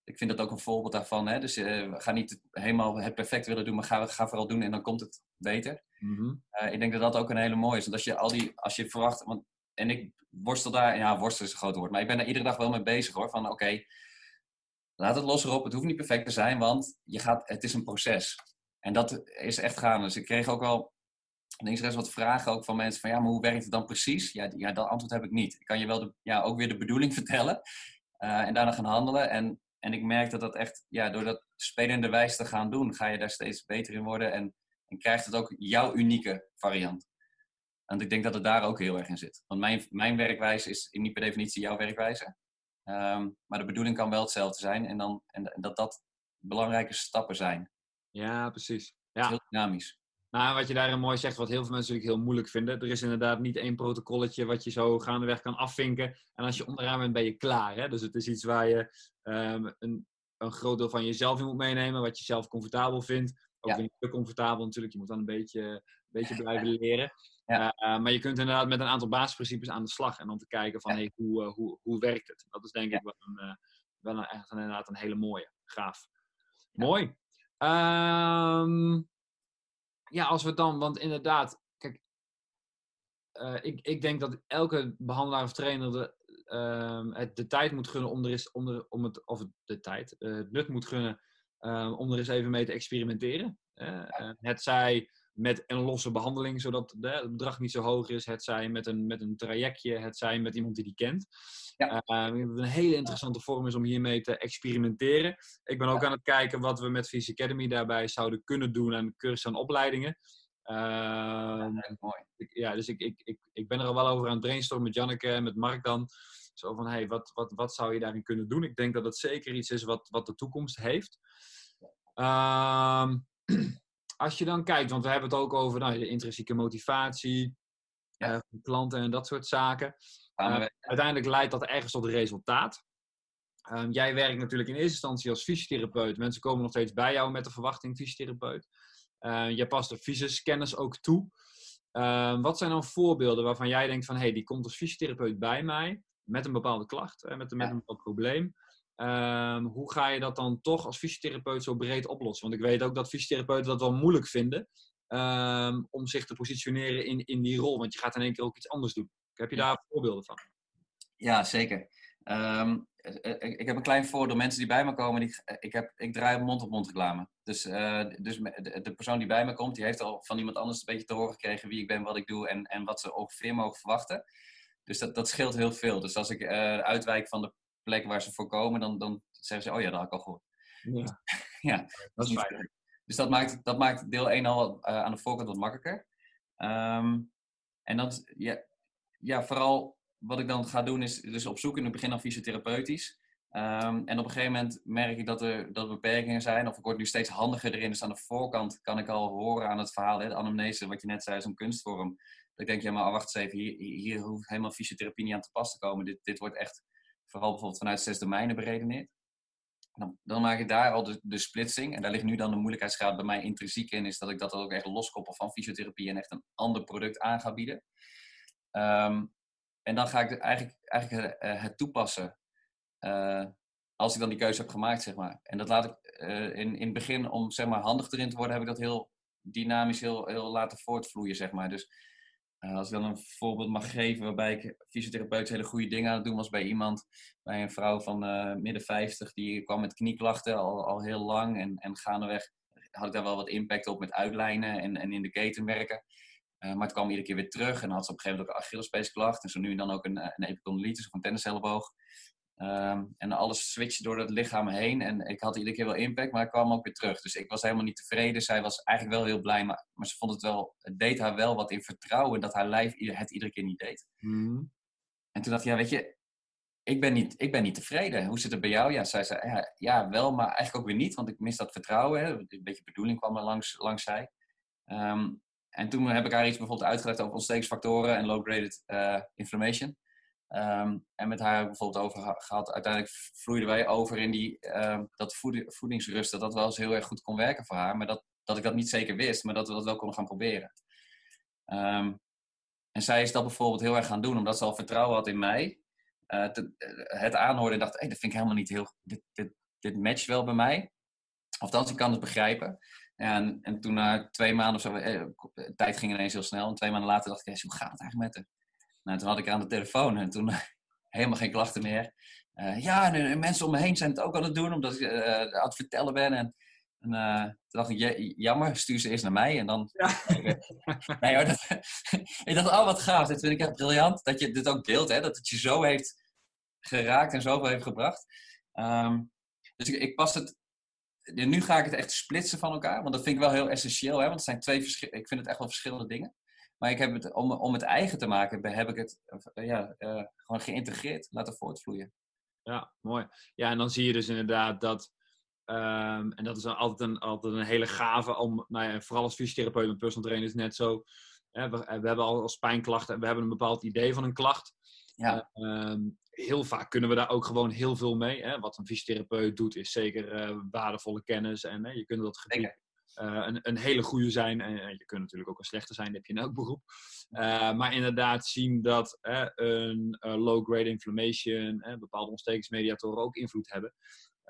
ik vind dat ook een voorbeeld daarvan. Hè? Dus uh, ga niet helemaal het perfect willen doen, maar ga, ga vooral doen en dan komt het beter. Mm -hmm. uh, ik denk dat dat ook een hele mooie is. Want als je al die, als je verwacht, want, en ik worstel daar, ja, worstel is een groot woord, maar ik ben daar iedere dag wel mee bezig hoor. Van oké, okay, laat het los erop. Het hoeft niet perfect te zijn, want je gaat, het is een proces. En dat is echt gaan. Dus ik kreeg ook al links wat vragen ook van mensen van ja, maar hoe werkt het dan precies? Ja, ja dat antwoord heb ik niet. Ik kan je wel de, ja, ook weer de bedoeling vertellen uh, en daarna gaan handelen. En en ik merk dat dat echt, ja, door dat spelende wijze te gaan doen, ga je daar steeds beter in worden en, en krijgt het ook jouw unieke variant. En ik denk dat het daar ook heel erg in zit. Want mijn, mijn werkwijze is niet per definitie jouw werkwijze. Um, maar de bedoeling kan wel hetzelfde zijn en, dan, en, en dat dat belangrijke stappen zijn. Ja, precies. Ja. Heel dynamisch. Nou, wat je daarin mooi zegt, wat heel veel mensen natuurlijk heel moeilijk vinden. Er is inderdaad niet één protocolletje wat je zo gaandeweg kan afvinken. En als je onderaan bent, ben je klaar. Hè? Dus het is iets waar je um, een, een groot deel van jezelf in moet meenemen. Wat je zelf comfortabel vindt. Ook Ja. weer niet te comfortabel natuurlijk. Je moet dan een beetje, een beetje blijven leren. Ja. Uh, maar je kunt inderdaad met een aantal basisprincipes aan de slag. En om te kijken van, Ja. hey, hoe, uh, hoe, hoe werkt het? Dat is denk ik wel, een, wel een, echt inderdaad een hele mooie. Gaaf. Ja. Mooi. Ehm, ja, als we dan, want inderdaad, kijk, eh, ik, ik denk dat elke behandelaar of trainer de, ehm, het de tijd moet gunnen om er eens, om, er, om het, of de tijd, eh, het nut moet gunnen ehm, om er eens even mee te experimenteren. Eh, het zij met een losse behandeling, zodat de, het bedrag niet zo hoog is. Het zij met een, met een trajectje, het zij met iemand die die kent. Ja. Uh, een hele interessante vorm is om hiermee te experimenteren. Ik ben ook Ja. aan het kijken wat we met Visie Academy daarbij zouden kunnen doen aan cursussen en opleidingen. Ehm, Ja, mooi. ik- ja, dus ik, ik, ik, ik ben er al wel over aan het brainstormen met Janneke en met Mark dan. Zo van, hey, wat, wat, wat zou je daarin kunnen doen? Ik denk dat het zeker iets is wat, wat de toekomst heeft. Ehm, als je dan kijkt, want we hebben het ook over nou, de intrinsieke motivatie, Ja. eh, van klanten en dat soort zaken. Samenwerken. Uiteindelijk leidt dat ergens tot een resultaat. Ehm, jij werkt natuurlijk in eerste instantie als fysiotherapeut. Mensen komen nog steeds bij jou met de verwachting fysiotherapeut. Uh, jij past de fysiskennis ook toe. Ehm, wat zijn dan voorbeelden waarvan jij denkt van... hé, hey, die komt als fysiotherapeut bij mij met een bepaalde klacht, eh, met, een bepaald probleem. Ehm, hoe ga je dat dan toch als fysiotherapeut zo breed oplossen? Want ik weet ook dat fysiotherapeuten dat wel moeilijk vinden... ehm, om zich te positioneren in, in die rol. Want je gaat in één keer ook iets anders doen. Heb je Ja. daar voorbeelden van? Ja, zeker. Ehm, eh, eh, ik heb een klein voordeel. Mensen die bij me komen, die, eh, ik, heb, ik draai op mond-op-mond reclame. Dus, dus de, de persoon die bij me komt, die heeft al van iemand anders een beetje te horen gekregen wie ik ben, wat ik doe en, en wat ze ongeveer mogen verwachten. Dus dat, dat scheelt heel veel. Dus als ik uitwijk van de plek waar ze voor komen, dan, dan zeggen ze, oh ja, dat had ik al gehoord. Ja, Ja, dat is niet fijn. Dus dat maakt, dat maakt deel 1 al eh, aan de voorkant wat makkelijker. Ehm, en dat, ja, ja, vooral wat ik dan ga doen is dus op zoek in het begin al fysiotherapeutisch. Ehm, en op een gegeven moment merk ik dat er, dat er beperkingen zijn. Of ik word nu steeds handiger erin. Dus aan de voorkant kan ik al horen aan het verhaal. Hè, de anamnese, wat je net zei, is een kunstvorm. ik denk, ja, maar wacht eens even, hier, hier hoeft helemaal fysiotherapie niet aan te pas te komen. Dit, dit wordt echt vooral bijvoorbeeld vanuit zes domeinen beredeneerd. Dan, dan, maak ik daar al de, de, splitsing. En daar ligt nu dan de moeilijkheidsgraad bij mij intrinsiek in, is dat ik dat ook echt loskoppel van fysiotherapie en echt een ander product aan ga bieden. Um, en dan ga ik eigenlijk, eigenlijk uh, het toepassen. Uh, als ik dan die keuze heb gemaakt, zeg maar. En dat laat ik uh, in, in het begin, om zeg maar handig erin te worden, heb ik dat heel dynamisch heel, heel laten voortvloeien, zeg maar. Dus als ik dan een voorbeeld mag geven waarbij ik fysiotherapeut hele goede dingen aan het doen was bij iemand, bij een vrouw van midden 50, die kwam met knieklachten al, al heel lang. En, en gaandeweg had ik daar wel wat impact op met uitlijnen en, en in de keten werken. Uh, maar het kwam iedere keer weer terug en had ze op een gegeven moment ook een Achillespeesklacht. En zo nu en dan ook een, een epicondilitis of een tenniselleboog. Um, en alles switchte door het lichaam heen. En ik had iedere keer wel impact, maar ik kwam ook weer terug. Dus ik was helemaal niet tevreden. Zij was eigenlijk wel heel blij, maar, maar ze vond het wel, het deed haar wel wat in vertrouwen dat haar lijf het iedere keer niet deed. Mm. En toen dacht ik, ja, weet je, ik ben, niet, ik ben niet tevreden. Hoe zit het bij jou? Ja, zij zei, ja, ja, wel, maar eigenlijk ook weer niet, want ik mis dat vertrouwen. Hè. Een beetje bedoeling kwam er langs, langs zij. Um, en toen heb ik haar iets bijvoorbeeld uitgelegd over ontstekingsfactoren en low-graded uh, inflammation. Um, en met haar bijvoorbeeld over gehad. Uiteindelijk vloeiden wij over in die, uh, dat voedingsrust. Dat wel eens heel erg goed kon werken voor haar. Maar dat, dat ik dat niet zeker wist. Maar dat we dat wel konden gaan proberen. Um, en zij is dat bijvoorbeeld heel erg gaan doen. Omdat ze al vertrouwen had in mij. Uh, te, het aanhoorde en dacht. Hey, dat vind ik helemaal niet heel... Dit, dit, dit matcht wel bij mij. Of ik kan het begrijpen. En, en toen na twee maanden of zo, eh, tijd ging ineens heel snel. En twee maanden later dacht ik, hoe gaat het eigenlijk met haar? Nou, toen had ik haar aan de telefoon en toen helemaal geen klachten meer. Uh, ja, en, mensen om me heen zijn het ook aan het doen, omdat ik uh, aan het vertellen ben. En, en uh, toen dacht ik, jammer, stuur ze eerst naar mij. En dan... Ja. nee hoor, dat, ik dacht, oh wat gaaf, dit vind ik echt briljant. Dat je dit ook deelt, hè, dat het je zo heeft geraakt en zoveel heeft gebracht. Um, dus ik, ik pas het nu ga ik het echt splitsen van elkaar. Want dat vind ik wel heel essentieel. Hè? Want het zijn twee verschillende. Ik vind het echt wel verschillende dingen. Maar ik heb het, om, om het eigen te maken, heb ik het ja, uh, gewoon geïntegreerd laten voortvloeien. Ja, mooi. Ja, en dan zie je dus inderdaad dat. Um, en dat is altijd een, altijd een hele gave om, nou ja, vooral als fysiotherapeut en personal trainer is net zo. Hè, we, we, hebben al als pijnklachten, we hebben een bepaald idee van een klacht. Ja. Uh, heel vaak kunnen we daar ook gewoon heel veel mee. Hè? Wat een fysiotherapeut doet, is zeker uh, waardevolle kennis. En je kunt dat gebied een, een, hele goede zijn. En, je kunt natuurlijk ook een slechte zijn, dat heb je in elk beroep. Uh, maar inderdaad zien dat een low-grade inflammation, bepaalde ontstekingsmediatoren ook invloed hebben.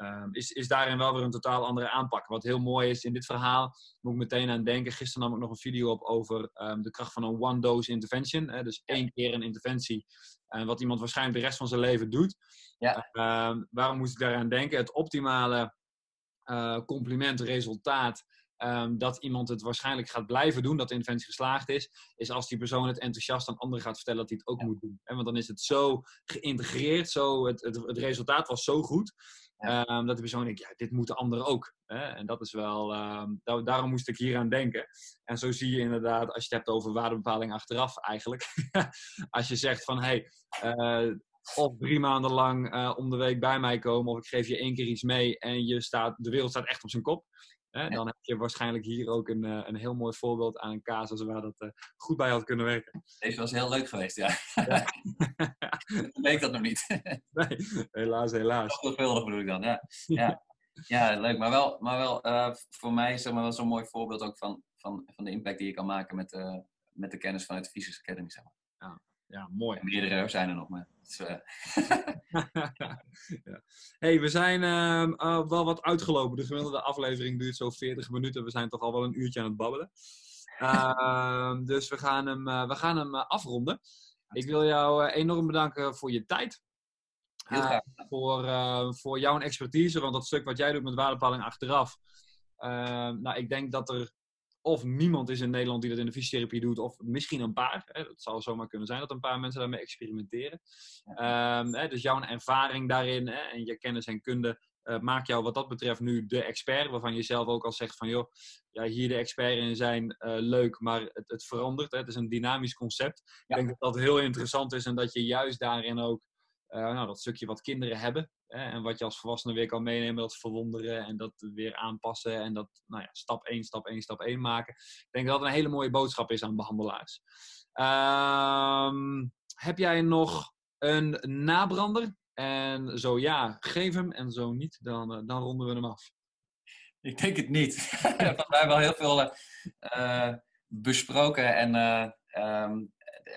Um, is, is daarin wel weer een totaal andere aanpak. Wat heel mooi is in dit verhaal, moet ik meteen aan denken. Gisteren nam ik nog een video op over um, de kracht van een one-dose intervention. Hè, dus één keer een interventie. En uh, wat iemand waarschijnlijk de rest van zijn leven doet. Ja. Uh, waarom moest ik daaraan denken? Het optimale uh, compliment, resultaat. Um, dat iemand het waarschijnlijk gaat blijven doen, dat de interventie geslaagd is, is als die persoon het enthousiast aan anderen gaat vertellen dat hij het ook ja. moet doen. En want dan is het zo geïntegreerd, zo, het, het, het resultaat was zo goed, ja. Um, dat de persoon denkt, ja, dit moeten anderen ook. Hè? En dat is wel, um, daar, daarom moest ik hier aan denken. En zo zie je inderdaad, als je het hebt over waardebepaling achteraf eigenlijk. als je zegt van, hé, hey, uh, of drie maanden lang uh, om de week bij mij komen, of ik geef je één keer iets mee en je staat, de wereld staat echt op zijn kop. Hè? Dan heb je waarschijnlijk hier ook een, uh, een heel mooi voorbeeld aan een casus waar dat uh, goed bij had kunnen werken. Deze was heel leuk geweest, ja. ja. Leek dat nog niet. nee, helaas, helaas. Bedoel ik dan, ja. ja. Ja, leuk. Maar wel, maar wel uh, voor mij zeg maar, wel zo'n mooi voorbeeld ook van, van, van de impact die je kan maken met, uh, met de kennis vanuit de Physics Academy. Zeg maar. ja, ja, mooi. Meerdere zijn er nog, maar. Dus, uh... ja. hey, we zijn uh, wel wat uitgelopen. De gemiddelde aflevering duurt zo 40 minuten. We zijn toch al wel een uurtje aan het babbelen. Uh, dus we gaan hem, uh, we gaan hem afronden. Ik wil jou enorm bedanken voor je tijd. Heel graag. voor, voor jouw expertise, want dat stuk wat jij doet met waardepaling achteraf. nou, ik denk dat er of niemand is in Nederland die dat in de fysiotherapie doet, of misschien een paar. Hè. Het zou zomaar kunnen zijn dat een paar mensen daarmee experimenteren. Ja. Um, hè, dus jouw ervaring daarin hè, en je kennis en kunde uh, maakt jou wat dat betreft nu de expert, waarvan je zelf ook al zegt van joh, ja, hier de expert in zijn uh, leuk, maar het, het verandert. Hè. Het is een dynamisch concept. Ja. Ik denk dat dat heel interessant is en dat je juist daarin ook nou, dat stukje wat kinderen hebben. Hè, en wat je als volwassene weer kan meenemen, dat verwonderen en dat weer aanpassen. En dat nou ja, stap 1, stap 1, stap 1 maken. Ik denk dat dat een hele mooie boodschap is aan behandelaars. Ehm, heb jij nog een nabrander? En zo ja, geef hem. En zo niet, dan, uh, dan ronden we hem af. Ik denk het niet. we hebben wel heel veel uh, besproken. En, um,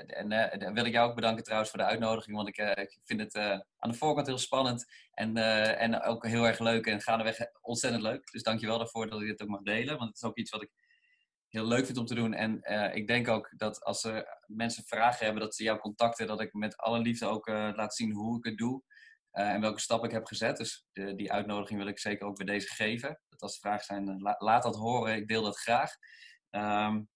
en dan wil ik jou ook bedanken trouwens voor de uitnodiging. Want ik, ik vind het aan de voorkant heel spannend. En, en ook heel erg leuk. En gaandeweg ontzettend leuk. Dus dank je wel daarvoor dat ik dit ook mag delen. Want het is ook iets wat ik heel leuk vind om te doen. En ik denk ook dat als er mensen vragen hebben, dat ze jou contacten. Dat ik met alle liefde ook laat zien hoe ik het doe. En welke stap ik heb gezet. Dus de, die uitnodiging wil ik zeker ook bij deze geven. Dat als vragen zijn, la, laat dat horen. Ik deel dat graag. Um,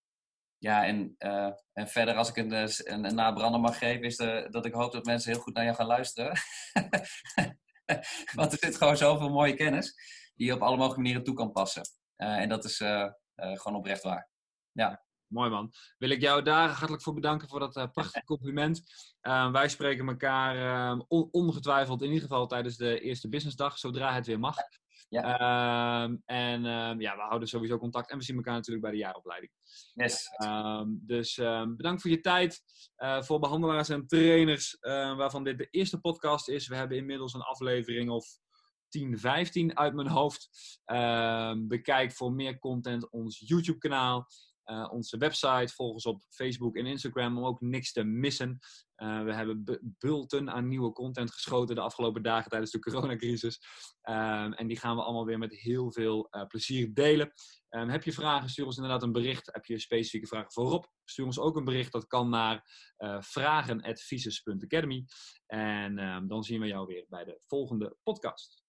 ja, en, uh, en verder als ik een, een, een nabrander mag geven, is de, dat ik hoop dat mensen heel goed naar jou gaan luisteren. Want er zit gewoon zoveel mooie kennis die je op alle mogelijke manieren toe kan passen. Uh, en dat is gewoon oprecht waar. Ja. Mooi man. Wil ik jou daar hartelijk voor bedanken voor dat prachtige compliment. Wij spreken elkaar on ongetwijfeld in ieder geval tijdens de eerste businessdag, zodra het weer mag. Ja. Ehm, en ehm, ja, we houden sowieso contact en we zien elkaar natuurlijk bij de jaaropleiding. Yes. dus bedankt voor je tijd. Eh, voor behandelaars en trainers, waarvan dit de eerste podcast is. We hebben inmiddels een aflevering of 10, 15 uit mijn hoofd. bekijk voor meer content ons YouTube kanaal. Uh, onze website, volg ons op Facebook en Instagram om ook niks te missen. Uh, we hebben bulten aan nieuwe content geschoten de afgelopen dagen tijdens de coronacrisis. Um, en die gaan we allemaal weer met heel veel uh, plezier delen. Um, heb je vragen, stuur ons inderdaad een bericht. Heb je specifieke vragen voorop, stuur ons ook een bericht. Dat kan naar vragen.visus.academy. En um, dan zien we jou weer bij de volgende podcast.